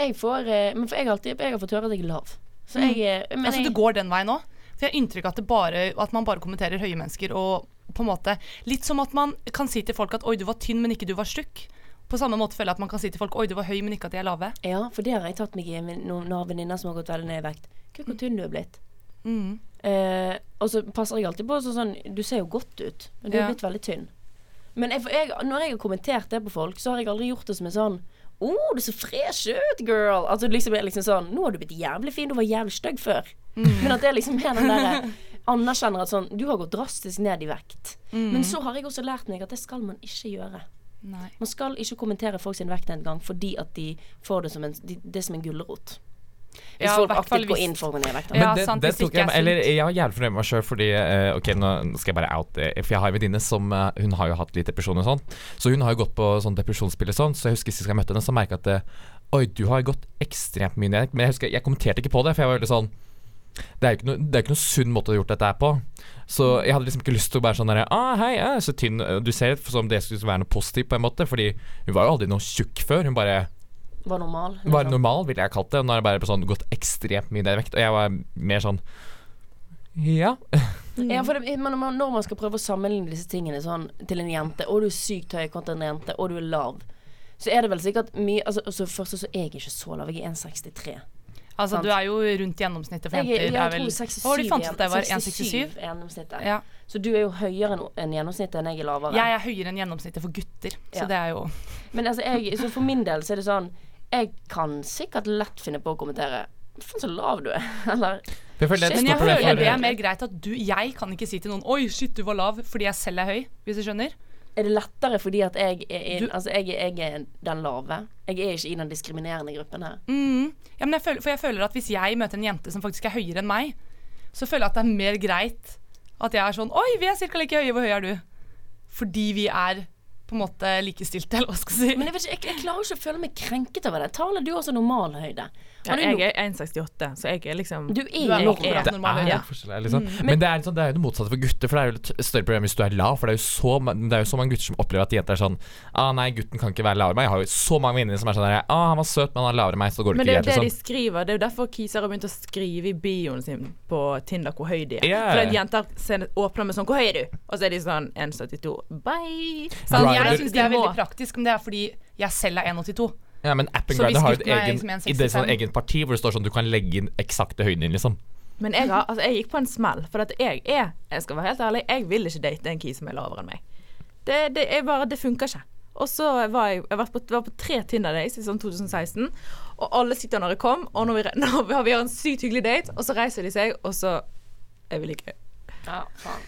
A: Jeg får eh, Men for jeg alltid Jeg har fått høre at jeg er lav. Så jeg eh, Men
E: altså,
A: jeg,
E: det går den veien òg. For jeg har inntrykk av at, det bare, at man bare kommenterer høye mennesker. Og på en måte Litt som at man kan si til folk at 'oi, du var tynn, men ikke du var stykk'. På samme måte føler jeg at man kan si til folk 'oi, du var høy, men ikke at de er lave'.
A: Ja, for det har jeg tatt meg i noen av venninner som har gått veldig ned i vekt. Gud, hvor tynn du er blitt.
E: Mm.
A: Eh, og så passer jeg alltid på så sånn Du ser jo godt ut, men du er
E: Ja.
A: blitt veldig tynn. Men jeg, jeg, når jeg har kommentert det på folk, så har jeg aldri gjort det som en sånn Å, oh, du er så fresh ut, girl. Altså liksom, liksom sånn Nå har du blitt jævlig fin, du var jævlig stygg før. Men at det liksom er den derre Anerkjenner at sånn Du har gått drastisk ned i vekt. Men så har jeg også lært meg at det skal man ikke gjøre.
E: Nei.
A: Man skal ikke kommentere folk sin vekt en gang fordi at de får det som en, de, det som en gulrot. Hvis
E: Ja,
A: folk aktivt går inn for å gå ned i vekt.
E: Ja,
C: Men det,
E: sant,
C: det
E: det
C: tok jeg,
E: er
C: eller jeg var jævlig fornøyd med meg sjøl, fordi uh, Ok, nå skal jeg bare out det, For jeg har en venninne som uh, Hun har jo hatt litt depresjon og sånn. Så hun har jo gått på sånn depresjonsspill og sånn. Så jeg husker sist jeg møtte henne, så merka jeg at uh, Oi, du har gått ekstremt mye ned. Men jeg husker Jeg kommenterte ikke på det, for jeg var veldig sånn det er jo ikke noe, det er ikke noe sunn måte å ha gjort dette her på. Så jeg hadde liksom ikke lyst til å bare sånn derre ah, Hei, jeg er så tynn. Du ser ut som det skulle være noe positivt, på en måte. Fordi hun var jo aldri noe tjukk før. Hun bare
A: Var normal.
C: var
A: liksom.
C: normal, ville jeg kalt det. Nå har jeg bare sånn gått ekstremt mye ned i vekt. Og jeg var mer sånn Ja.
A: Ja, for det, men når man, skal prøve å sammenligne disse tingene sånn til en jente, og du er sykt høy kontra en jente, og du er lav, så er det vel sikkert mye altså, altså Først så er jeg ikke så lav, jeg er 1,63.
E: Altså,
A: Sant.
E: du er jo rundt gjennomsnittet for
A: er-
E: jenter.
A: jeg,
E: jeg, er
A: tror
E: vel
A: 67
E: Hva var det du fant ut at jeg var?
A: 67
E: 1,67?
A: er gjennomsnittet.
E: Ja.
A: Så du er jo høyere enn enn gjennomsnittet enn jeg er lavere.
E: Jeg er høyere enn gjennomsnittet for gutter, så
A: Ja.
E: det er jo
A: Men altså, jeg, så for min del så er det sånn Jeg kan sikkert lett finne på å kommentere Faen, så lav du er. Eller
C: Jeg føler det er
E: Men jeg føler
C: for
E: det er mer greit at du Jeg kan ikke si til noen 'oi, shit, du var lav', fordi jeg selv er høy, hvis du skjønner.
A: er det lettere fordi at jeg er, i,
E: Du-
A: altså, jeg, er- jeg er den lave? Jeg er ikke i den diskriminerende gruppen her.
E: Mm. Ja, men jeg føler, for jeg føler at hvis jeg møter en jente som faktisk er høyere enn meg, så føler jeg at det er mer greit at jeg er sånn 'oi, vi er ca. like høye, hvor høy er du?' Fordi vi er på en måte likestilte, eller hva skal jeg si.
A: Men jeg, vet ikke, jeg, jeg klarer ikke å føle meg krenket over det. Taler du også normal høyde.
D: Ja,
A: er
D: jeg
A: no-
D: er 1,68, så jeg er liksom
A: du er
E: Du er
A: normal.
C: Det
E: normal
C: er
E: høyde.
C: helt forskjellig, liksom. Men, det, er, sånn, det er jo det motsatte for gutter, for det er jo et større problem hvis du er lav. For det er jo så, det er jo så mange gutter som opplever at jenter er sånn Ah, nei, gutten kan ikke være lavere enn meg. Jeg har jo så mange venninner som er sånn der, Ah, han var søt, men han er lavere enn meg, så går det
D: Men det er jo det de
C: liksom.
D: skriver. Det er jo derfor Kiser har begynt å skrive i bioen sin på Tinder hvor høy de er.
C: Yeah.
D: For jenter åpner med sånn 'Hvor høy er du?' Og så er de sånn 1,72. Bye.
E: Sånn,
C: Right.
E: Jeg syns det er veldig praktisk, men det er fordi jeg selv er 1,82.
C: Ja, men appen Grinder har jo et egen,
E: liksom en
C: i det sånn egen parti hvor det står sånn du kan legge inn eksakte høyden din, liksom.
D: Men jeg, altså, jeg gikk på en smell, for at jeg er Jeg skal være helt ærlig, jeg vil ikke date en kis som er lavere enn meg. Det, det bare Det funker ikke. Og så var jeg Jeg var på, var på tre Tinder Days i sånn 2016, og alle sitter når jeg kom, og når vi, når vi, har, vi har en sykt hyggelig date, og så reiser de seg, og så Jeg vil ikke
A: Ja, faen.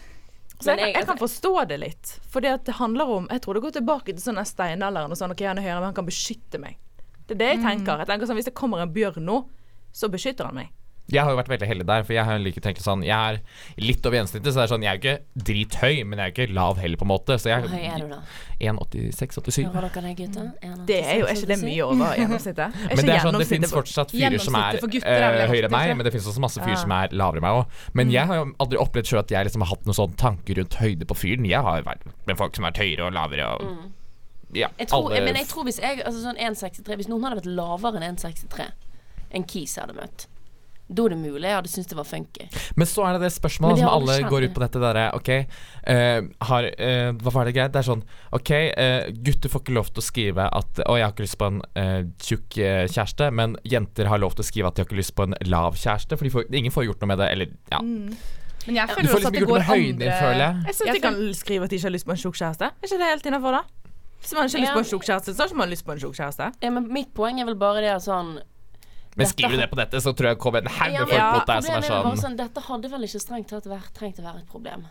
D: Jeg,
A: jeg-
D: jeg kan forstå det litt. For det handler om Jeg tror det går tilbake til sånn steinalderen og sånn OK, han er høyere, men han kan beskytte meg. Det er det jeg tenker. Jeg tenker sånn, Hvis det kommer en bjørn nå, så beskytter han meg.
C: Jeg har jo vært veldig heldig der, for jeg har like tenkt sånn Jeg er litt over gjennomsnittet, så det er sånn Jeg er jo ikke drithøy, men jeg er jo ikke lav heller, på en måte. Så jeg
A: Hvor høy er du, da?
C: 1,86-87.
A: Hører dere det, gutter?
D: Det er jo er ikke det mye over gjennomsnittet.
C: Men det er sånn, det finnes fortsatt fyrer som er
E: for gutter er
C: eh, høyere enn
E: 1,80,
C: meg, men det finnes også masse fyrer
D: Ja.
C: som er lavere enn meg òg. Men jeg har jo aldri opplevd sjøl at jeg liksom har hatt noen sånn tanker rundt høyde på fyren. Jeg har jo vært med folk som er høyere og lavere og Ja,
A: Jeg tror,
C: alle
A: men jeg tror hvis jeg altså sånn 1,63 Hvis noen hadde vært lavere enn 1,63, enn kis hadde møtt, da er det mulig jeg hadde syntes det var funky.
C: Men så er det det spørsmålet
A: det
C: som alle
A: aldri
C: går ut på nettet derre OK, uh, har uh, Hva var det greit? Det er sånn OK, uh, gutter får ikke lov til å skrive at Å, jeg har ikke lyst på en eh, tjukk kjæreste, men jenter har lov til å skrive at de har ikke lyst på en lav kjæreste, for de får, ingen får gjort noe med det, eller ja.
E: Men jeg føler også
C: liksom
E: at det går
C: høyden
E: andre
C: føler jeg.
D: Jeg syns de kan skrive at de ikke har lyst på en tjukk kjæreste. Er ikke det helt innafor, da? Hvis man ikke har lyst på en tjukk kjæreste, så har ikke man lyst på en tjukk kjæreste.
A: Ja, men mitt poeng er vel bare det at sånn
C: Men skriver du det på dette, så tror jeg det kommer en haug med folk mot deg som er sånn
A: sånn Dette hadde vel ikke strengt tatt trengt å være et problem.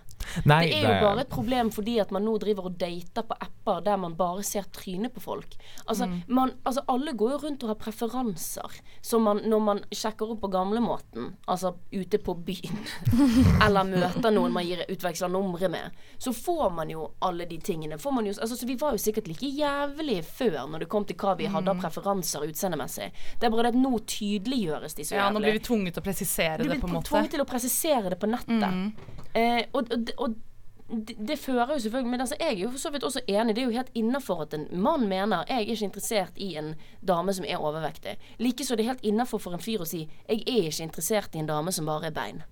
C: Nei,
A: Det er jo bare et problem fordi at man nå driver og dater på apper der man bare ser trynet på folk. Altså,
C: Mm.
A: man, altså alle går jo rundt og har preferanser som man, når man sjekker opp på gamlemåten, altså ute på byen, eller møter noen man gir utveksler numre med, så får man jo alle de tingene. Får man jo, altså, så vi var jo sikkert like jævlige før når det kom til hva vi hadde
C: Mm.
A: av preferanser utseendemessig. Det er bare det at nå tydeliggjøres de så
E: Ja, nå blir vi tvunget til å presisere det, på en måte.
A: tvunget til å presisere det på nettet. Eh, og, og, og det, det fører jo selvfølgelig Men altså, jeg er jo for så vidt også enig. Det er jo helt innafor at en mann mener jeg er ikke interessert i en dame som er overvektig. Likeså er det helt innafor for en fyr å si jeg er ikke interessert i en dame som bare er bein.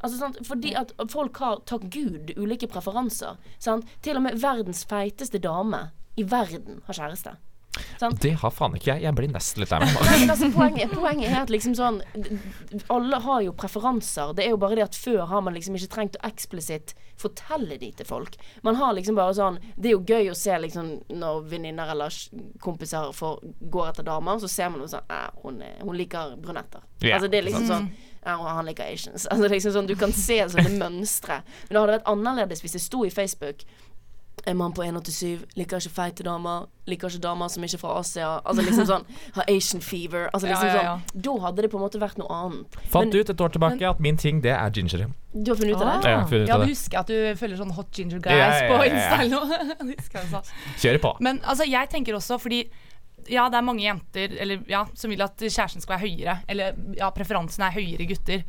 A: Altså, sant? Fordi at folk har, takk Gud, ulike preferanser. Sant? Til og med verdens feiteste dame i verden har kjæreste. Sant?
C: Det har faen ikke jeg. Jeg blir nesten litt lei meg.
A: Altså, poenget, poenget er at liksom sånn Alle har jo preferanser. Det er jo bare det at før har man liksom ikke trengt å eksplisitt fortelle de til folk. Man har liksom bare sånn Det er jo gøy å se liksom når venninner eller kompiser får, går etter damer, så ser man jo sånn hun, hun liker brunetter.
C: Yeah.
A: altså det er liksom sånn han liker Asians. Altså liksom sånn, Du kan se sånne mønstre. Men det hadde vært annerledes hvis det sto i Facebook en mann på 1,87, liker ikke feite damer, liker ikke damer som ikke er fra Asia. Altså liksom sånn Har Asian fever. Altså liksom
E: ja, ja.
A: sånn Da hadde det på en måte vært noe annet.
C: Fant
A: Men-
C: ut et år tilbake at min ting, det er ginger.
A: Du har funnet ut av det?
C: Ja, ut
E: Ja, du husker at du følger sånn hot ginger guys
C: ja, ja,
E: på
C: ja, ja.
E: Insta eller noe.
C: Kjører på.
E: Men altså, jeg tenker også fordi ja, det er mange jenter eller, ja, som vil at kjæresten skal være høyere. Eller ja, preferansen er høyere gutter.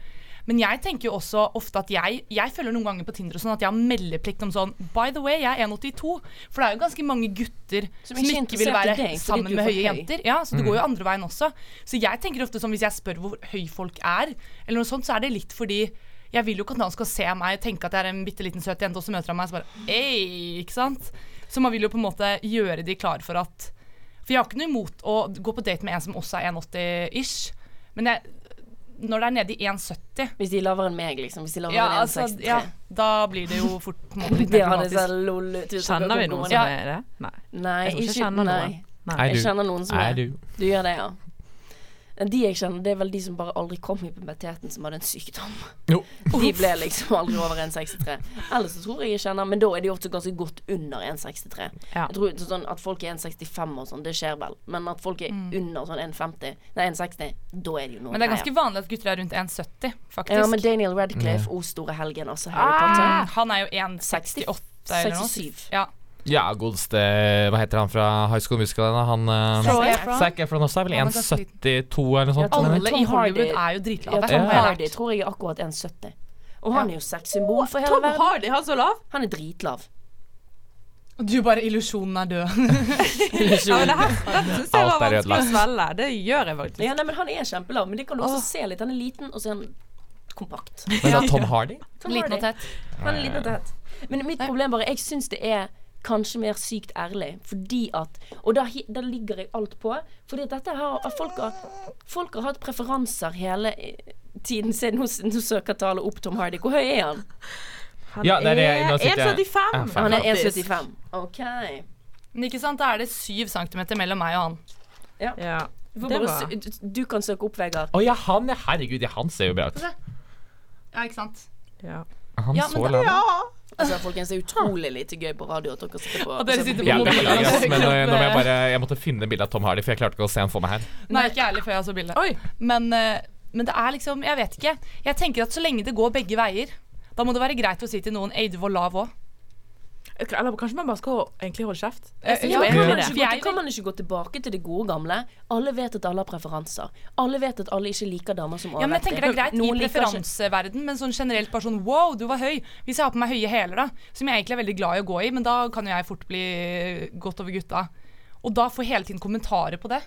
E: Men jeg tenker jo også ofte at jeg Jeg føler noen ganger på Tinder og sånn at jeg har meldeplikt om sånn By the way, jeg er 1,82. For det er jo ganske mange gutter
A: Som
E: som,
A: ikke
E: vil være
A: deg,
E: sammen med høye
A: høy.
E: jenter. Ja, Så det går jo andre veien også. Så jeg tenker ofte sånn hvis jeg spør hvor høy folk er, eller noe sånt, så er det litt fordi jeg vil jo ikke at han skal se meg og tenke at jeg er en bitte liten søt jente, og så møter han meg og så bare Ei, ikke sant? Så man vil jo på en måte gjøre de klar for at For jeg har ikke noe imot å gå på date med en som også er 1,80-ish, men jeg, når det er nede i 1,70
A: Hvis de er lavere enn meg, liksom. Hvis de er lavere
E: ja,
A: enn
E: altså, ja, da blir det jo fort litt
A: Det
E: problematisk.
D: Kjenner vi noen som er det? Nei.
A: Nei,
D: Jeg tror ikke jeg
A: ikke
D: kjenner noen. Nei.
C: Er
A: Jeg kjenner noen som
C: Er
A: det.
C: du?
A: Du gjør det, ja. De jeg kjenner, det er vel de som bare aldri kom i puberteten, som hadde en sykdom.
C: Jo.
A: De ble liksom aldri over 1,63. Ellers så tror jeg jeg kjenner Men da er de ofte ganske godt under 1,63.
D: Ja.
A: Jeg tror sånn At folk er 1,65 og sånn, det skjer vel. Men at folk er under sånn 1,50 Nei, 1,60, da er det jo noe
E: Men det er ganske vanlig at gutter er rundt 1,70, faktisk.
A: Ja, men Daniel Radcliffe, O store helgen, altså Harry
E: Mm,
A: Potter.
E: han er jo 1,68 eller noe.
A: 67.
E: Ja.
C: Ja, godeste Hva heter han fra High School Musical? Han uh,
E: Zac Efron.
C: Også er vel
E: Han er ganske
C: 1,72 eller noe sånt.
A: Ja, Tom-
E: Alle i Hollywood
A: Hardy-
E: er jo
A: Ja,
E: dritlave.
A: Tom Hardy tror jeg er akkurat 1,70. Og han er jo sexsymbol for hele
D: Tom
A: verden.
D: Hardy, han så lav?
A: Han er dritlav.
E: Du bare Illusjonen er død.
D: Ja, det her dette synes jeg
C: Alt
D: var
C: er
D: vanskelig å
C: ødelagt.
D: svelge. Det gjør jeg faktisk.
A: Ja, nei, men Han er kjempelav, men det kan du også se litt. Han er liten, og så er han kompakt.
C: Men det er Tom Hardy?
A: Tom
E: Liten og tett.
A: Han er liten og tett. Men mitt problem bare Jeg syns det er kanskje mer sykt ærlig, fordi at Og da, da ligger jeg alt på. Fordi at dette her at folk, har, folk har hatt preferanser hele eh, tiden. Se, nå, nå søker Tale opp Tom Hardy. Hvor høy er han?
D: Han
C: Ja, det er det. Nå sitter jeg-
D: 1,75.
A: Han er 1,75. OK.
E: Men ikke sant, da er det 7 cm mellom meg og han.
D: Ja. Det
A: bare
D: var-
A: du kan søke opp, Vegard.
C: Å ja, han er Herregud, ja, han ser jo bra ut.
E: Ja, ikke sant?
D: ja.
C: Han
E: Ja,
C: så lav ut.
A: Altså, folkens, det er utrolig lite gøy på radio at dere sitter på
E: At dere sitter på
C: Ja, beklager, men eh, nå må jeg bare Jeg måtte finne bilde av Tom Hardy, for jeg klarte ikke å se han for meg her.
E: Nei, ikke ærlig før jeg så bildet.
D: Oi.
E: Men, eh, men det er liksom Jeg vet ikke. Jeg tenker at så lenge det går begge veier, da må det være greit å si til noen Ei, du var lav òg.
D: Eller kanskje man bare skal egentlig holde kjeft? Jeg
E: ja,
A: Kan man, ikke kan man ikke gå tilbake til det gode gamle? Alle vet at alle har preferanser. Alle vet at alle ikke liker damer som
E: Ja, men jeg tenker det er greit
A: Noen
E: i preferanseverden, men sånn generelt bare sånn wow, du var høy. Hvis jeg har på meg høye hæler, da, som jeg egentlig er veldig glad i å gå i, men da kan jo jeg fort bli godt over gutta. Og da få hele tiden kommentarer på det.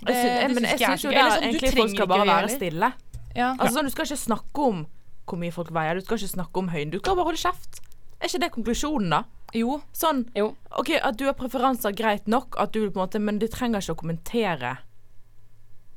D: Jeg
E: det
D: men
E: syns
D: jeg
E: synes
D: syns jo det
E: er sånn, du
D: egentlig folk skal bare være stille.
E: Ja.
D: Altså sånn, Du skal ikke snakke om hvor mye folk veier, du skal ikke snakke om høyden. Du skal bare holde kjeft. Er ikke det konklusjonen, da?
E: Jo.
D: Sånn,
A: Jo.
D: OK, at du har preferanser, greit nok, at du på en måte, men du trenger ikke å kommentere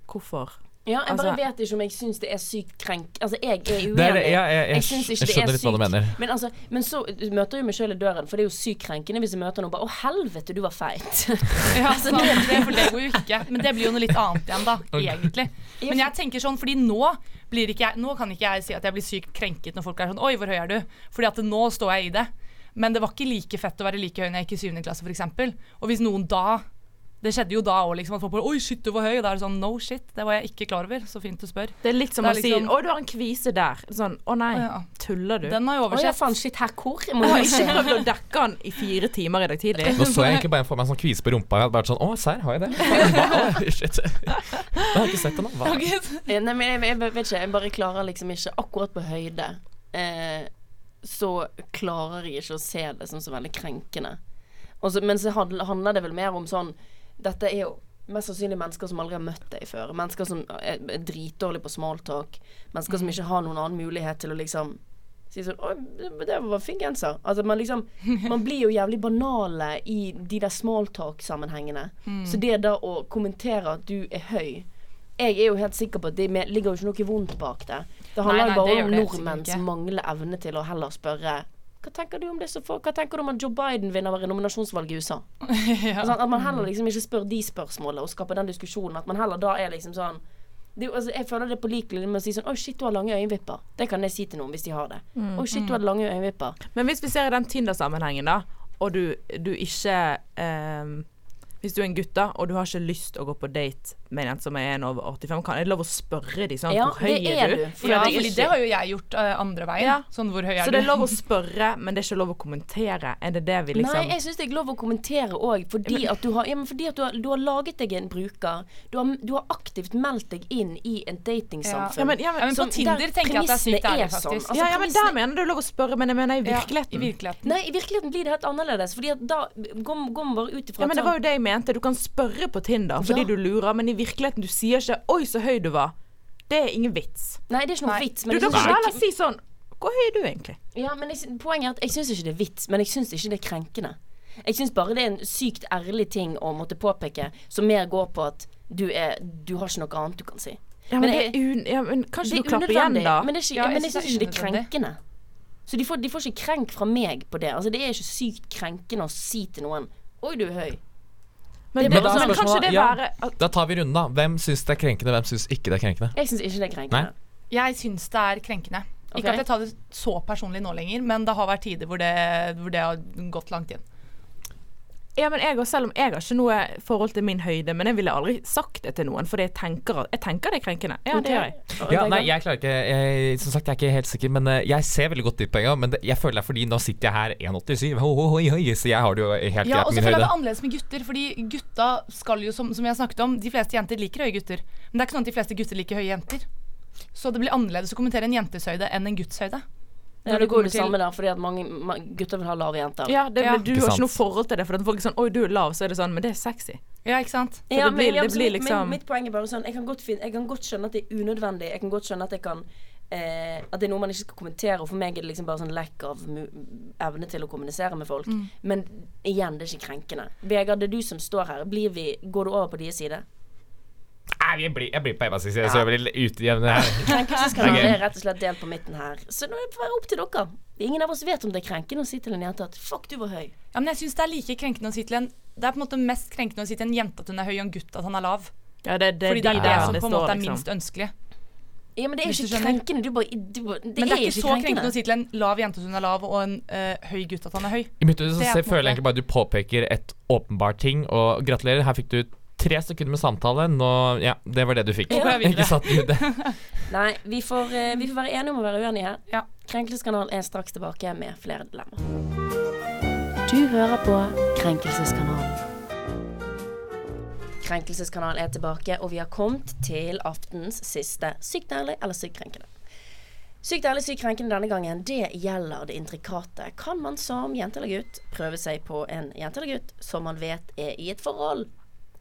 D: hvorfor.
A: Ja, jeg bare
D: Altså-
A: vet ikke om jeg syns det er sykt krenk... Altså, jeg er uenig.
C: Det er det, ja, jeg, jeg,
A: Jeg syns ikke
C: jeg
A: det er
C: skjønner litt hva du
A: sykt.
C: mener.
A: Men, altså, men så møter jo meg sjøl i døren, for det er jo sykt krenkende hvis jeg møter noen bare 'Å, helvete, du var feit'.
E: Ja, sant, det, for det går jo ikke. Men det blir jo noe litt annet igjen, da. Egentlig. Men jeg tenker sånn, fordi nå blir ikke jeg Nå kan ikke jeg si at jeg blir sykt krenket når folk er sånn Oi, hvor høy er du? Fordi at nå står jeg i det. Men det var ikke like fett å være like høy når jeg gikk i 7. klasse, f.eks. Og hvis noen da Det skjedde jo da òg, liksom. At folk bare Oi, shit, du var høy. Og da er det sånn No shit. Det var jeg ikke klar over. Så fint du spør.
D: Det er litt som å si
E: liksom-
D: 'Å, du har en kvise der'. Sånn 'Å nei,
E: Ja.
D: tuller du?'
E: Den har jeg oversett.
A: Å ja, faen, shit, her hvor? Jeg må
D: Jeg ikke
A: prøve
D: prøvd å dekke den i fire timer i dag tidlig.
C: Nå så jeg egentlig bare for meg en sånn kvise på rumpa. Jeg hadde vært sånn Å, serr, har jeg det? Hva? Shit. Jeg har ikke sett det nå. Hva?
A: Nei, men jeg, jeg vet ikke. Jeg bare klarer liksom ikke Akkurat på høyde eh, så klarer jeg ikke å se det som så veldig krenkende. Også, men så handler det vel mer om sånn Dette er jo mest sannsynlig mennesker som aldri har møtt deg før. Mennesker som er, er dritdårlige på smalltalk. Mennesker som ikke har noen annen mulighet til å liksom si sånn Å, det var fin genser. Altså man liksom Man blir jo jævlig banale i de der smalltalk-sammenhengene. Så det da å kommentere at du er høy jeg er jo helt sikker på at det ligger jo ikke noe vondt bak det. Det handler
E: Nei, nei,
A: bare
E: det
A: om nordmenns manglende evne til å heller spørre hva tenker du om det som får Hva tenker du om at Joe Biden vinner nominasjonsvalget i USA? Sånn, at man heller liksom ikke spør de spørsmålene og skaper den diskusjonen. At man heller da er liksom sånn det, altså, jeg føler det er pålikelig med å si sånn Oi, shit, du har lange øyenvipper. Det kan jeg si til noen hvis de har det. Oi, shit, du har lange øyenvipper.
D: Men hvis vi ser i den Tinder-sammenhengen, da, og du, du ikke ehm, Hvis du er en gutt da, og du har ikke lyst å gå på date med en som er en over 85, kan er det lov å spørre de sånn
A: Ja,
D: Hvor høy er du?
A: du. For
E: Ja,
A: det er
E: det har jo jeg gjort uh, andre veien.
D: Ja.
E: Sånn hvor høy er
D: Så det er lov å spørre, men det er ikke lov å kommentere. Er det det vi liksom
A: Nei, jeg syns det er lov å kommentere òg, fordi at, du har, ja, fordi at du, har, du har laget deg en bruker. Du har, du har aktivt meldt deg inn i en datingsamfunn.
D: Ja, men- ja, men-
E: men på Tinder tenker jeg at det er sykt ærlig,
A: sånn.
E: faktisk.
A: Altså,
D: ja, ja, men der mener du lov å spørre, men jeg mener i virkeligheten.
E: I virkeligheten.
A: Nei, i virkeligheten blir det helt annerledes. Fordi at da går man bare ut ifra
D: Ja, men det var
A: sånn-
D: jo det jeg mente. Du kan spørre på Tinder fordi
A: Ja.
D: du lurer, men i virkeligheten du sier ikke 'oi, så høy du var'. Det er ingen vits.
A: Nei, det er ikke noe
E: Nei.
A: vits.
D: Du,
A: Men
D: du,
A: jeg
D: kan
A: synes ikke
D: heller si sånn 'hvor høy er du egentlig'?
A: Ja, men jeg, poenget er at jeg syns ikke det er vits, men jeg syns ikke det er krenkende. Jeg syns bare det er en sykt ærlig ting å måtte påpeke, som mer går på at du er Du har ikke noe annet du kan si.
D: Ja, men,
A: Men
D: det er un... Ja, men kanskje
A: Det
D: du
A: er
D: klapper igjen, da?
A: men, det er ikke,
E: Ja, jeg
A: jeg syns ikke det er krenkende. Så de får, de får ikke krenk fra meg på det. Altså Det er ikke sykt krenkende å si til noen Oi, du er høy.
D: Men, men,
A: da,
D: men kanskje det
C: Ja.
D: være at,
C: Da tar vi runden, da. Hvem syns det er krenkende, hvem syns ikke det er krenkende?
A: Jeg syns ikke det er krenkende.
E: Jeg syns det er krenkende. Ikke at jeg tar det så personlig nå lenger, men det har vært tider hvor det, hvor det har gått langt inn.
D: Ja, men jeg, selv om jeg har ikke noe forhold til min høyde, men jeg ville aldri sagt det til noen, fordi jeg tenker, jeg tenker det er krenkende. Ja, det gjør jeg.
C: Ja, nei, jeg klarer ikke jeg, Som sagt, jeg er ikke helt sikker, men eh, jeg ser veldig godt ditt poeng. Men det, jeg føler det er fordi nå sitter jeg her 1,87, ho, ho, hoi, hoi, så jeg har det jo helt
E: Ja,
C: greit
E: og så føler jeg det er annerledes med gutter, fordi gutta skal jo, som, som jeg snakket om, de fleste jenter liker høye gutter. Men det er ikke sånn at de fleste gutter liker høye jenter. Så det blir annerledes å kommentere en jentes høyde enn en gutts høyde.
A: Ja, det går jo det samme der, fordi at mange, ma- gutter vil ha lave jenter.
D: Ja, det,
E: Ja.
D: Du
C: Ikke
D: har ikke noe forhold til det, for at folk er sånn 'oi, du er lav', så er det sånn, men det er sexy.
E: Ja, ikke sant?
D: Så det blir- det blir liksom-
A: mitt, mitt poeng er bare sånn Jeg kan godt, jeg kan godt skjønne at det er unødvendig. Jeg kan godt skjønne at jeg kan eh, At det er noe man ikke skal kommentere. Og for meg er det liksom bare sånn lack av evne til å kommunisere med folk.
D: Mm.
A: Men igjen, det er ikke krenkende. Vegard, det er du som står her. Blir vi, går du over på deres side?
C: Nei, jeg blir, jeg blir på Evas side, så jeg blir utjevnet her.
A: Krenkelseskanalen er rett og slett delt på midten her. Så nå er det bare opp til dere. Ingen av oss vet om det er krenkende å si til en jente at 'fuck, du var høy'.
E: Ja, men jeg syns det er like krenkende å si til en Det er på en måte mest krenkende å si til en jente at hun er høy, og en gutt at han er lav.
D: Ja, det, det,
E: Fordi det er det som på en måte er
D: liksom.
E: minst ønskelig.
A: Ja, men det er ikke krenkende. Du bare, du bare, det,
E: Men det er ikke så krenkende
A: krenkende.
E: å si til en lav jente at hun er lav, og en uh, høy gutt at han er høy.
C: I mitt
E: en
C: føler jeg egentlig bare at du påpeker et åpenbart ting, og gratulerer. Her fikk du tre sekunder med samtale. Nå Ja, det var det du fikk.
E: Videre.
C: Ikke sant? Jude?
A: Nei, vi får, eh, vi får være enige om å være uenige her.
E: Ja.
A: Krenkelseskanalen er straks tilbake med flere dilemmaer. Du hører på Krenkelseskanalen. Krenkelseskanalen er tilbake, og vi har kommet til aftens siste Sykt ærlig eller sykt krenkende. Sykt ærlig, sykt krenkende denne gangen, det gjelder det intrikate. Kan man som jente eller gutt prøve seg på en jente eller gutt som man vet er i et forhold?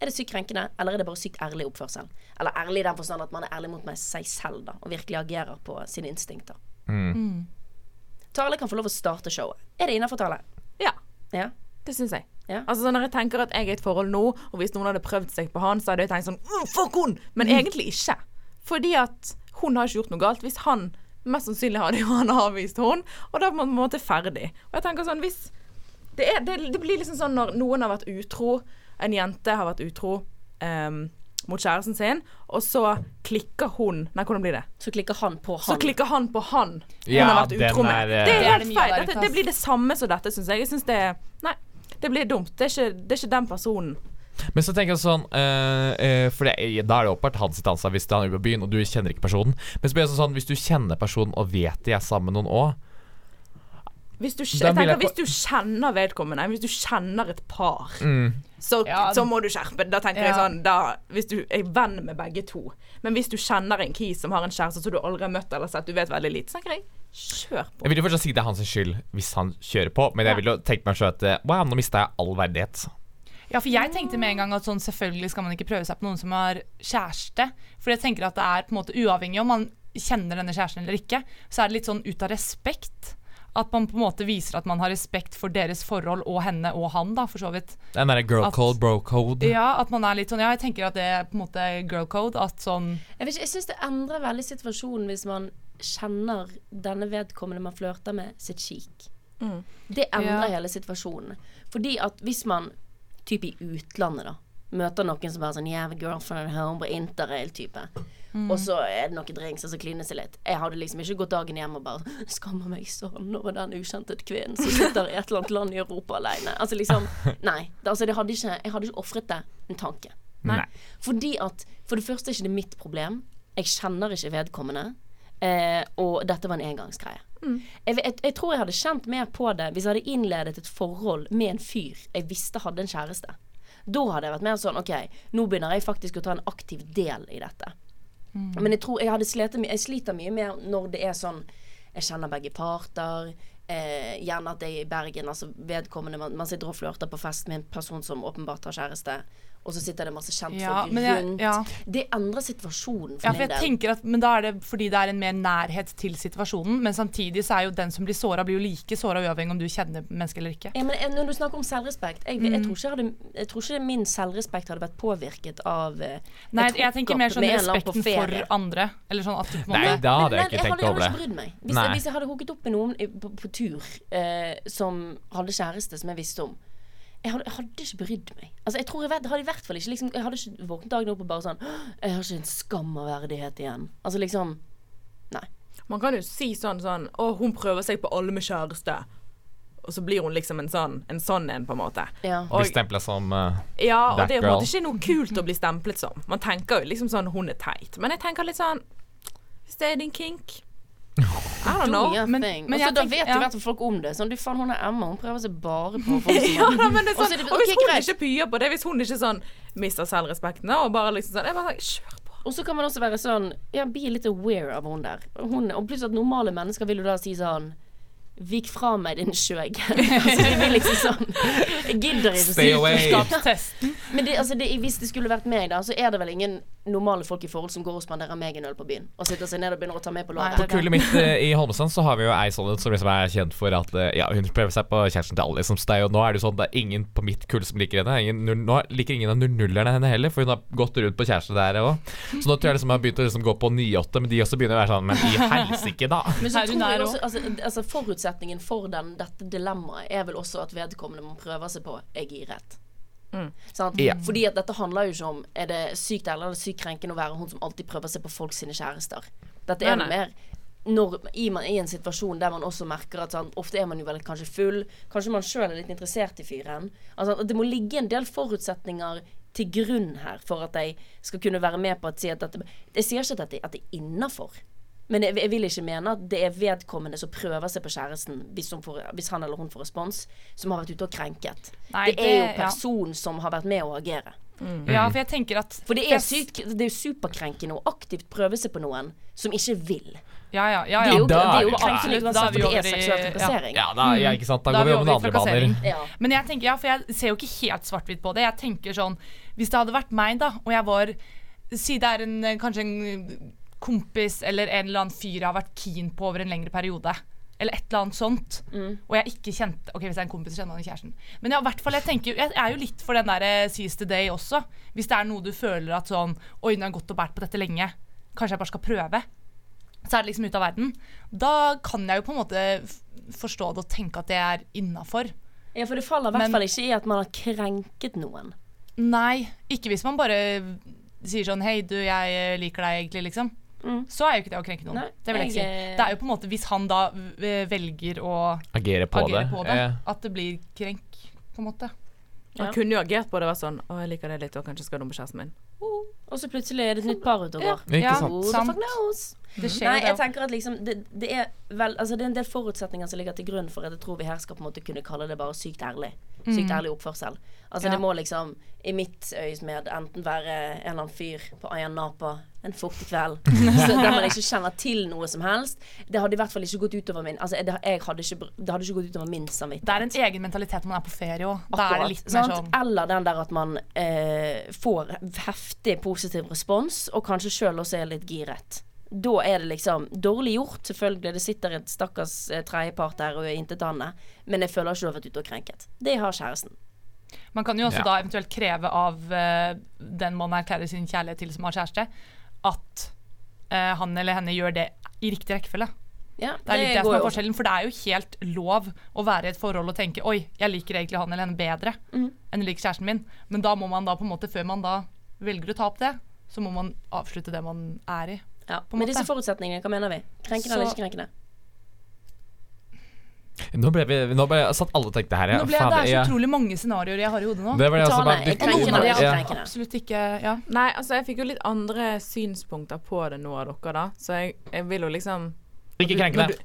A: Er det sykt krenkende, eller er det bare sykt ærlig oppførsel? Eller ærlig i den forstand at man er ærlig mot meg seg selv, da, og virkelig agerer på sine instinkter.
C: Mm.
A: Tale kan få lov å starte showet. Er det innafor, Tale?
D: Ja,
A: Ja.
D: det syns jeg.
A: Ja.
D: Altså sånn Når jeg tenker at jeg er i et forhold nå, og hvis noen hadde prøvd seg på han, så hadde jeg tenkt sånn «Mm, Fuck hun! Men
A: Mm.
D: egentlig ikke. Fordi at hun har ikke gjort noe galt. Hvis han Mest sannsynlig hadde jo han avvist hun, og da er man på en måte ferdig. Og jeg tenker sånn Hvis det, er, det, det blir liksom sånn når noen har vært utro, en jente har vært utro um, mot kjæresten sin, og så klikker hun Nei, hvordan blir det?
A: Så klikker han på
D: Så
A: han.
D: klikker han på han hun
C: Ja,
D: har vært utro med.
C: er, eh,
D: Det er helt
E: det
D: feil. Dette, det blir det samme som dette, syns jeg. Jeg syns det er Nei, det blir dumt. Det er ikke, det er ikke den personen.
C: Men så tenker jeg sånn øh, eh, For det, da er det åpenbart hans sitt ansvar hvis han er ute på byen og du kjenner ikke personen. Men så blir det sånn hvis du kjenner personen og vet de er sammen med noen òg
D: Hvis hvis du kjenner vedkommende, hvis du kjenner et par,
C: mm.
D: Så,
E: Ja.
D: så må du skjerpe deg. Da tenker jeg sånn da, Hvis du er venn med begge to. Men hvis du kjenner en kis som har en kjæreste som du aldri har møtt eller sett, du vet veldig lite, så tenker jeg Kjør på.
C: Jeg vil jo fortsatt si det er hans skyld hvis han kjører på, men jeg vil jo tenke meg selv at eh, Wow, nå mista jeg all verdighet.
E: Ja, for jeg tenkte med en gang at sånn, selvfølgelig skal man ikke prøve seg på noen som har kjæreste. For jeg tenker at det er på en måte uavhengig om man kjenner denne kjæresten eller ikke, så er det litt sånn ut av respekt. At man på en måte viser at man har respekt for deres forhold og henne og han, da, for så vidt.
C: Den derre girl
E: At-
C: code, bro code.
E: Ja, at man er litt sånn Ja, jeg tenker at det er på en måte girl code. At sånn
A: Jeg, vet ikke, jeg syns det endrer veldig situasjonen hvis man kjenner denne vedkommende man flørter med, sitt kik.
D: Mm.
A: Det endrer
E: Ja.
A: hele situasjonen. Fordi at hvis man, typ i utlandet, da, møter noen som bare sånn Yeah, girlfriend at home på interrail-type. Og så er det noen drinks, og så klines seg litt. Jeg hadde liksom ikke gått dagen hjem og bare Skammer meg sånn over den ukjente kvinnen som sitter i et eller annet land i Europa alene. Altså liksom Nei. Det, altså, det hadde ikke, jeg hadde ikke ofret det en tanke.
C: Nei.
A: Fordi at For det første er ikke det mitt problem. Jeg kjenner ikke vedkommende. Eh, og dette var en engangsgreie. Jeg, jeg, jeg tror jeg hadde kjent mer på det hvis jeg hadde innledet et forhold med en fyr jeg visste hadde en kjæreste. Da hadde jeg vært mer sånn OK, nå begynner jeg faktisk å ta en aktiv del i dette. Men jeg tror jeg hadde slitt Jeg sliter mye mer når det er sånn Jeg kjenner begge parter. Eh, gjerne at jeg er i Bergen, altså vedkommende man, man sitter og flørter på fest med en person som åpenbart har kjæreste, og så sitter det masse kjentfolk
E: Ja, men jeg-
A: rundt.
E: ja.
A: Det endrer situasjonen for
E: Ja, for
A: min
E: jeg
A: del.
E: tenker at Men da er det fordi det er en mer nærhet til situasjonen. Men samtidig så er jo den som blir såra, blir jo like såra uavhengig om du kjenner mennesket eller ikke.
A: Ja, men jeg- når du snakker om selvrespekt Jeg, jeg, tror, ikke jeg, hadde, jeg tror ikke min selvrespekt hadde vært påvirket av eh,
E: Nei,
A: jeg,
E: jeg tenker mer sånn respekten for andre. Eller sånn at du på en
C: Nei, da hadde jeg ikke tenkt over
A: Jeg
C: det.
A: hadde ikke brydd meg. Hvis, jeg, hvis jeg hadde hooket opp med noen på, på tur eh, som hadde kjæreste som jeg visste om jeg hadde, jeg hadde ikke brydd meg. Altså, jeg tror jeg vet, hadde i hvert fall ikke liksom, Jeg hadde ikke våknet dagen opp og bare sånn Jeg har ikke en skam av verdighet igjen. Altså liksom Nei.
D: Man kan jo si sånn sånn Å, hun prøver seg på alle med kjæreste. Og så blir hun liksom en sånn en sånn en, på en måte.
A: Ja.
C: Blir stempla som uh,
D: Ja, og det er på en måte ikke noe kult å bli stemplet som. Man tenker jo liksom sånn hun er teit. Men jeg tenker litt sånn Hvis det er din kink I don't know.
E: Men- men
A: Og
E: jeg
A: da vet
E: ja.
A: i hvert fall folk om det. Sånn, du faen, hun er Emma, hun prøver seg bare på folk som
D: Ja, da, men det er sånn,
A: er det-
D: og hvis
A: okay,
D: hun
A: greit.
D: ikke pyer på det, hvis hun ikke sånn mister selvrespekten og bare liksom sånn Jeg bare kjør på.
A: Og så kan man også være sånn Ja, bli litt aware av hun der. Hun, og plutselig at normale mennesker vil jo da si sånn Vik fra meg, din skjøgg. altså, de vil liksom sånn Jeg gidder ikke
C: Stay away.
A: Men det, altså, det, hvis det skulle vært meg, da, så er det vel ingen normale folk i forhold som går og spanderer meg en øl på byen. Og sitter seg ned og begynner å ta med på låret.
E: På
C: Kullet mitt eh, i Holmestrand så har vi jo ei sånn som liksom er kjent for at eh, Ja, hun prøver seg på kjæresten til alle, liksom. Så det er jo, nå er det jo sånn det er ingen på mitt kull som liker henne. Ingen, nå liker ingen av nullerne henne heller, for hun har gått rundt på kjæreste der òg. Så nå tror jeg liksom jeg har begynt å liksom gå på 9-8, men de også begynner å være sånn Men i helsike, da!
A: Men så tror jeg også, altså, altså Forutsetningen for den, dette dilemmaet er vel også at vedkommende man prøver seg på, er giret. Sant?
C: Ja.
A: Fordi at dette handler jo ikke om Er det sykt eller er det sykt krenkende å være hun som alltid prøver seg på folk sine kjærester. Dette er
D: Nei, nei.
A: mer når, i, man, I en situasjon der man også merker at sånn, ofte er man jo vel kanskje full, kanskje man sjøl er litt interessert i fyren. Altså, det må ligge en del forutsetninger til grunn her for at jeg skal kunne være med på å si at dette Jeg sier ikke at det, at det er innafor. Men jeg, jeg vil ikke mene at det er vedkommende som prøver seg på kjæresten hvis, hun får, hvis han eller hun får respons, som har vært ute og krenket.
E: Nei,
A: det er jo
E: personen ja.
A: som har vært med å agere.
E: Ja, for jeg tenker at
A: For det er, sykt, det er jo superkrenkende å aktivt prøve seg på noen som ikke vil.
E: Ja, ja, ja.
A: Det er jo, det er jo krenkende
E: da
A: uansett om det er seksuell trakassering.
C: Ja, da, ja, ikke sant. Da,
E: Da
C: går
E: er
C: vi over andre baner.
A: Ja.
E: Men jeg tenker, ja, for jeg ser jo ikke helt svart-hvitt på det. Jeg tenker sånn Hvis det hadde vært meg, da, og jeg var Si det er en, kanskje en kompis eller en eller annen fyr jeg har vært keen på over en lengre periode. Eller et eller annet sånt. Og jeg ikke kjente Ok, hvis jeg er en kompis, kjenner han kjæresten. Men ja, hvert fall, jeg tenker Jeg er jo litt for den der eh, seize the day også. Hvis det er noe du føler at sånn Oi, nå har jeg gått og båret på dette lenge. Kanskje jeg bare skal prøve. Så er det liksom ute av verden. Da kan jeg jo på en måte forstå det og tenke at det er innafor.
A: Ja, for det faller i hvert fall ikke i at man har krenket noen.
E: Nei, ikke hvis man bare sier sånn Hei, du, jeg eh, liker deg egentlig, liksom.
A: Mm.
E: Så er jo ikke det å krenke noen.
A: Nei,
E: det vil jeg ikke si. Det er jo på en måte hvis han da eh, velger å
C: Agere på
E: agere
C: det.
E: på det,
C: Eh,
E: at det blir krenk, på en måte.
A: Ja.
D: Han kunne jo agert på det og vært sånn Å, jeg liker det litt, og kanskje skal du med kjæresten min.
A: Og så plutselig er det et nytt par ute og går.
C: Ikke
E: Ja,
C: sant?
A: Knows?
E: Det skjer
A: Nei, jeg tenker at liksom det, det, er vel, altså det er en del forutsetninger som ligger til grunn for at jeg tror vi her skal på en måte kunne kalle det bare sykt ærlig. Sykt ærlig oppførsel. Altså
E: Ja.
A: Det må liksom, i mitt øyesmed, enten være en eller annen fyr på Ayan Napa en fuktig kveld så der man ikke kjenner til noe som helst. Det hadde i hvert fall ikke gått utover min Altså, det, jeg hadde ikke, det hadde ikke gått utover min samvittighet.
E: Det er en egen mentalitet når man er på ferie òg. Sånn
A: Eller den der at man eh, får heftig positiv respons, og kanskje sjøl også er litt giret. Da er det liksom dårlig gjort, selvfølgelig. Det sitter et stakkars eh, tredjepart der og er intetanende. Men jeg føler ikke du har vært ute og krenket. Det har kjæresten.
E: Man kan jo også
C: Ja.
E: da eventuelt kreve av uh, den man erklærer sin kjærlighet til som har kjæreste, at uh, han eller henne gjør det i riktig rekkefølge.
A: Ja,
E: Det er litt det som er forskjellen, for det er jo helt lov å være i et forhold og tenke Oi, jeg liker egentlig han eller henne bedre
A: mm.
E: enn jeg liker kjæresten min. Men da må man da på en måte, før man da velger å ta opp det, så må man avslutte det man er i.
A: Ja.
E: på en
A: Med
E: måte.
A: disse forutsetningene, hva mener vi? Krenkende eller ikke krenkende?
C: Nå ble vi Nå ble jeg satt alle tenkte her.
E: Nå ble, det
C: fader,
E: er så
C: jeg-
E: utrolig mange scenarioer jeg har i hodet nå.
C: Det var det
A: Ta
C: altså bare
A: det.
C: dykke
A: Krenkende
C: ja.
A: krenkende?
E: Absolutt ikke Ja.
D: Nei, altså jeg fikk jo litt andre synspunkter på det nå av dere, da. Så jeg, jeg vil jo liksom
C: Ikke krenkende.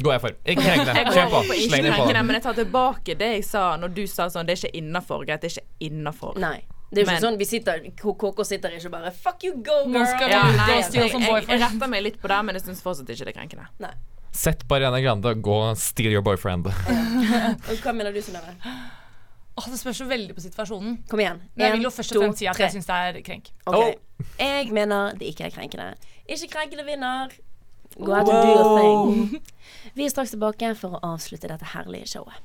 C: Går jeg for. Ikke krenkende.
D: Jeg
C: Kjør på. Sleng det på.
D: men jeg tar tilbake det jeg sa når du sa sånn Det er ikke innafor. Greit, det er ikke innafor.
A: Det er jo ikke sånn vi sitter KK sitter ikke bare Fuck you, go, girl!
E: Nå skal vi
D: Ja, nei,
E: og
D: jeg, jeg, jeg, retter meg litt på det, men jeg syns fortsatt ikke det er krenkende.
A: Nei.
C: Sett på Ariana Grande og gå steal your boyfriend.
A: Og Hva mener du, Synnøve?
E: Oh, det spørs jo veldig på situasjonen.
A: Kom igjen.
E: Men jeg vil jo først og fremst si at jeg syns det er krenk.
A: Okay.
C: Oh.
A: Jeg mener det ikke er krenkende. Ikke krenkende vinner. Go out and do your thing. Vi er straks tilbake for å avslutte dette herlige showet.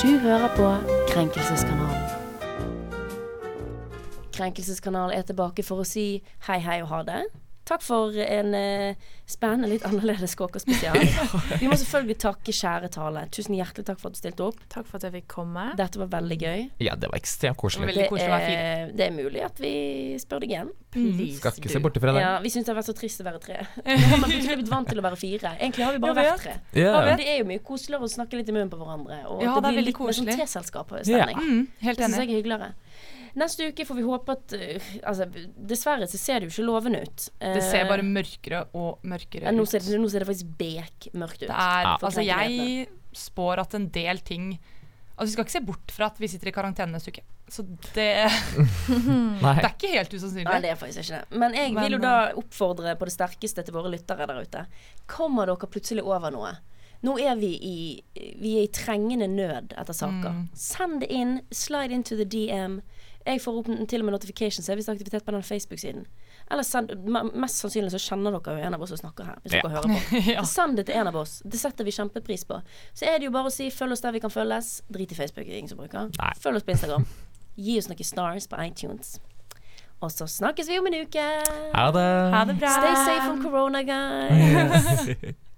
A: Du hører på Krenkelseskanalen. Krenkelseskanalen er tilbake for å si hei, hei og ha det. Takk for en eh, spennende, litt annerledes kåkerspesial. Vi må selvfølgelig takke kjære Tale. Tusen hjertelig takk for at du stilte opp.
D: Takk for at jeg fikk komme.
A: Dette var veldig gøy.
C: Ja, det var ekstremt koselig.
A: Det
E: koselig være
A: er, det er mulig at vi spør deg igjen.
D: Please
C: Skal ikke se bort fra det.
A: Ja, vi syns det har vært så trist å være tre. Nå har man plutselig blitt vant til å være fire. Egentlig har vi bare vært tre.
C: Ja.
A: Men det er jo mye koseligere å snakke litt i munnen på hverandre. Og
E: Ja,
A: det
E: det
A: blir
E: veldig
A: litt mer sånn
E: koselig.
A: teselskap-stemning.
E: Mm, helt
A: Det syns
E: enig.
A: jeg er hyggeligere. Neste uke får vi håpe at uh, Altså, dessverre så ser det jo ikke lovende ut.
E: Det ser
A: Eh,
E: bare mørkere og mørkere
A: ut. nå, ser det, nå ser det faktisk bekmørkt ut.
E: Det er,
C: Ja.
E: altså jeg spår at en del ting Altså Vi skal ikke se bort fra at vi sitter i karantene neste uke. Så det,
C: Nei.
E: det er ikke helt usannsynlig.
A: Nei, det er faktisk ikke det. Men jeg vil jo da oppfordre på det sterkeste til våre lyttere der ute. Kommer dere plutselig over noe? Nå er vi i, vi er i trengende nød etter saker.
E: Mm.
A: Send det inn. Slide into the DM. Jeg får opp til og med notifications hvis det er aktivitet på den Facebook-siden. Eller send, mest sannsynlig så kjenner dere jo en av oss som snakker her. Hvis
C: Ja.
A: dere hører på.
E: ja.
A: Så Send det til en av oss. Det setter vi kjempepris på. Så er det jo bare å si følg oss der vi kan følges. Drit i Facebook, det er ingen som bruker.
C: Nei.
A: Følg oss på Instagram. Gi oss noen stars på iTunes. Og så snakkes vi om en uke.
C: Ha det.
E: Ha det bra.
A: Stay safe from corona, guys.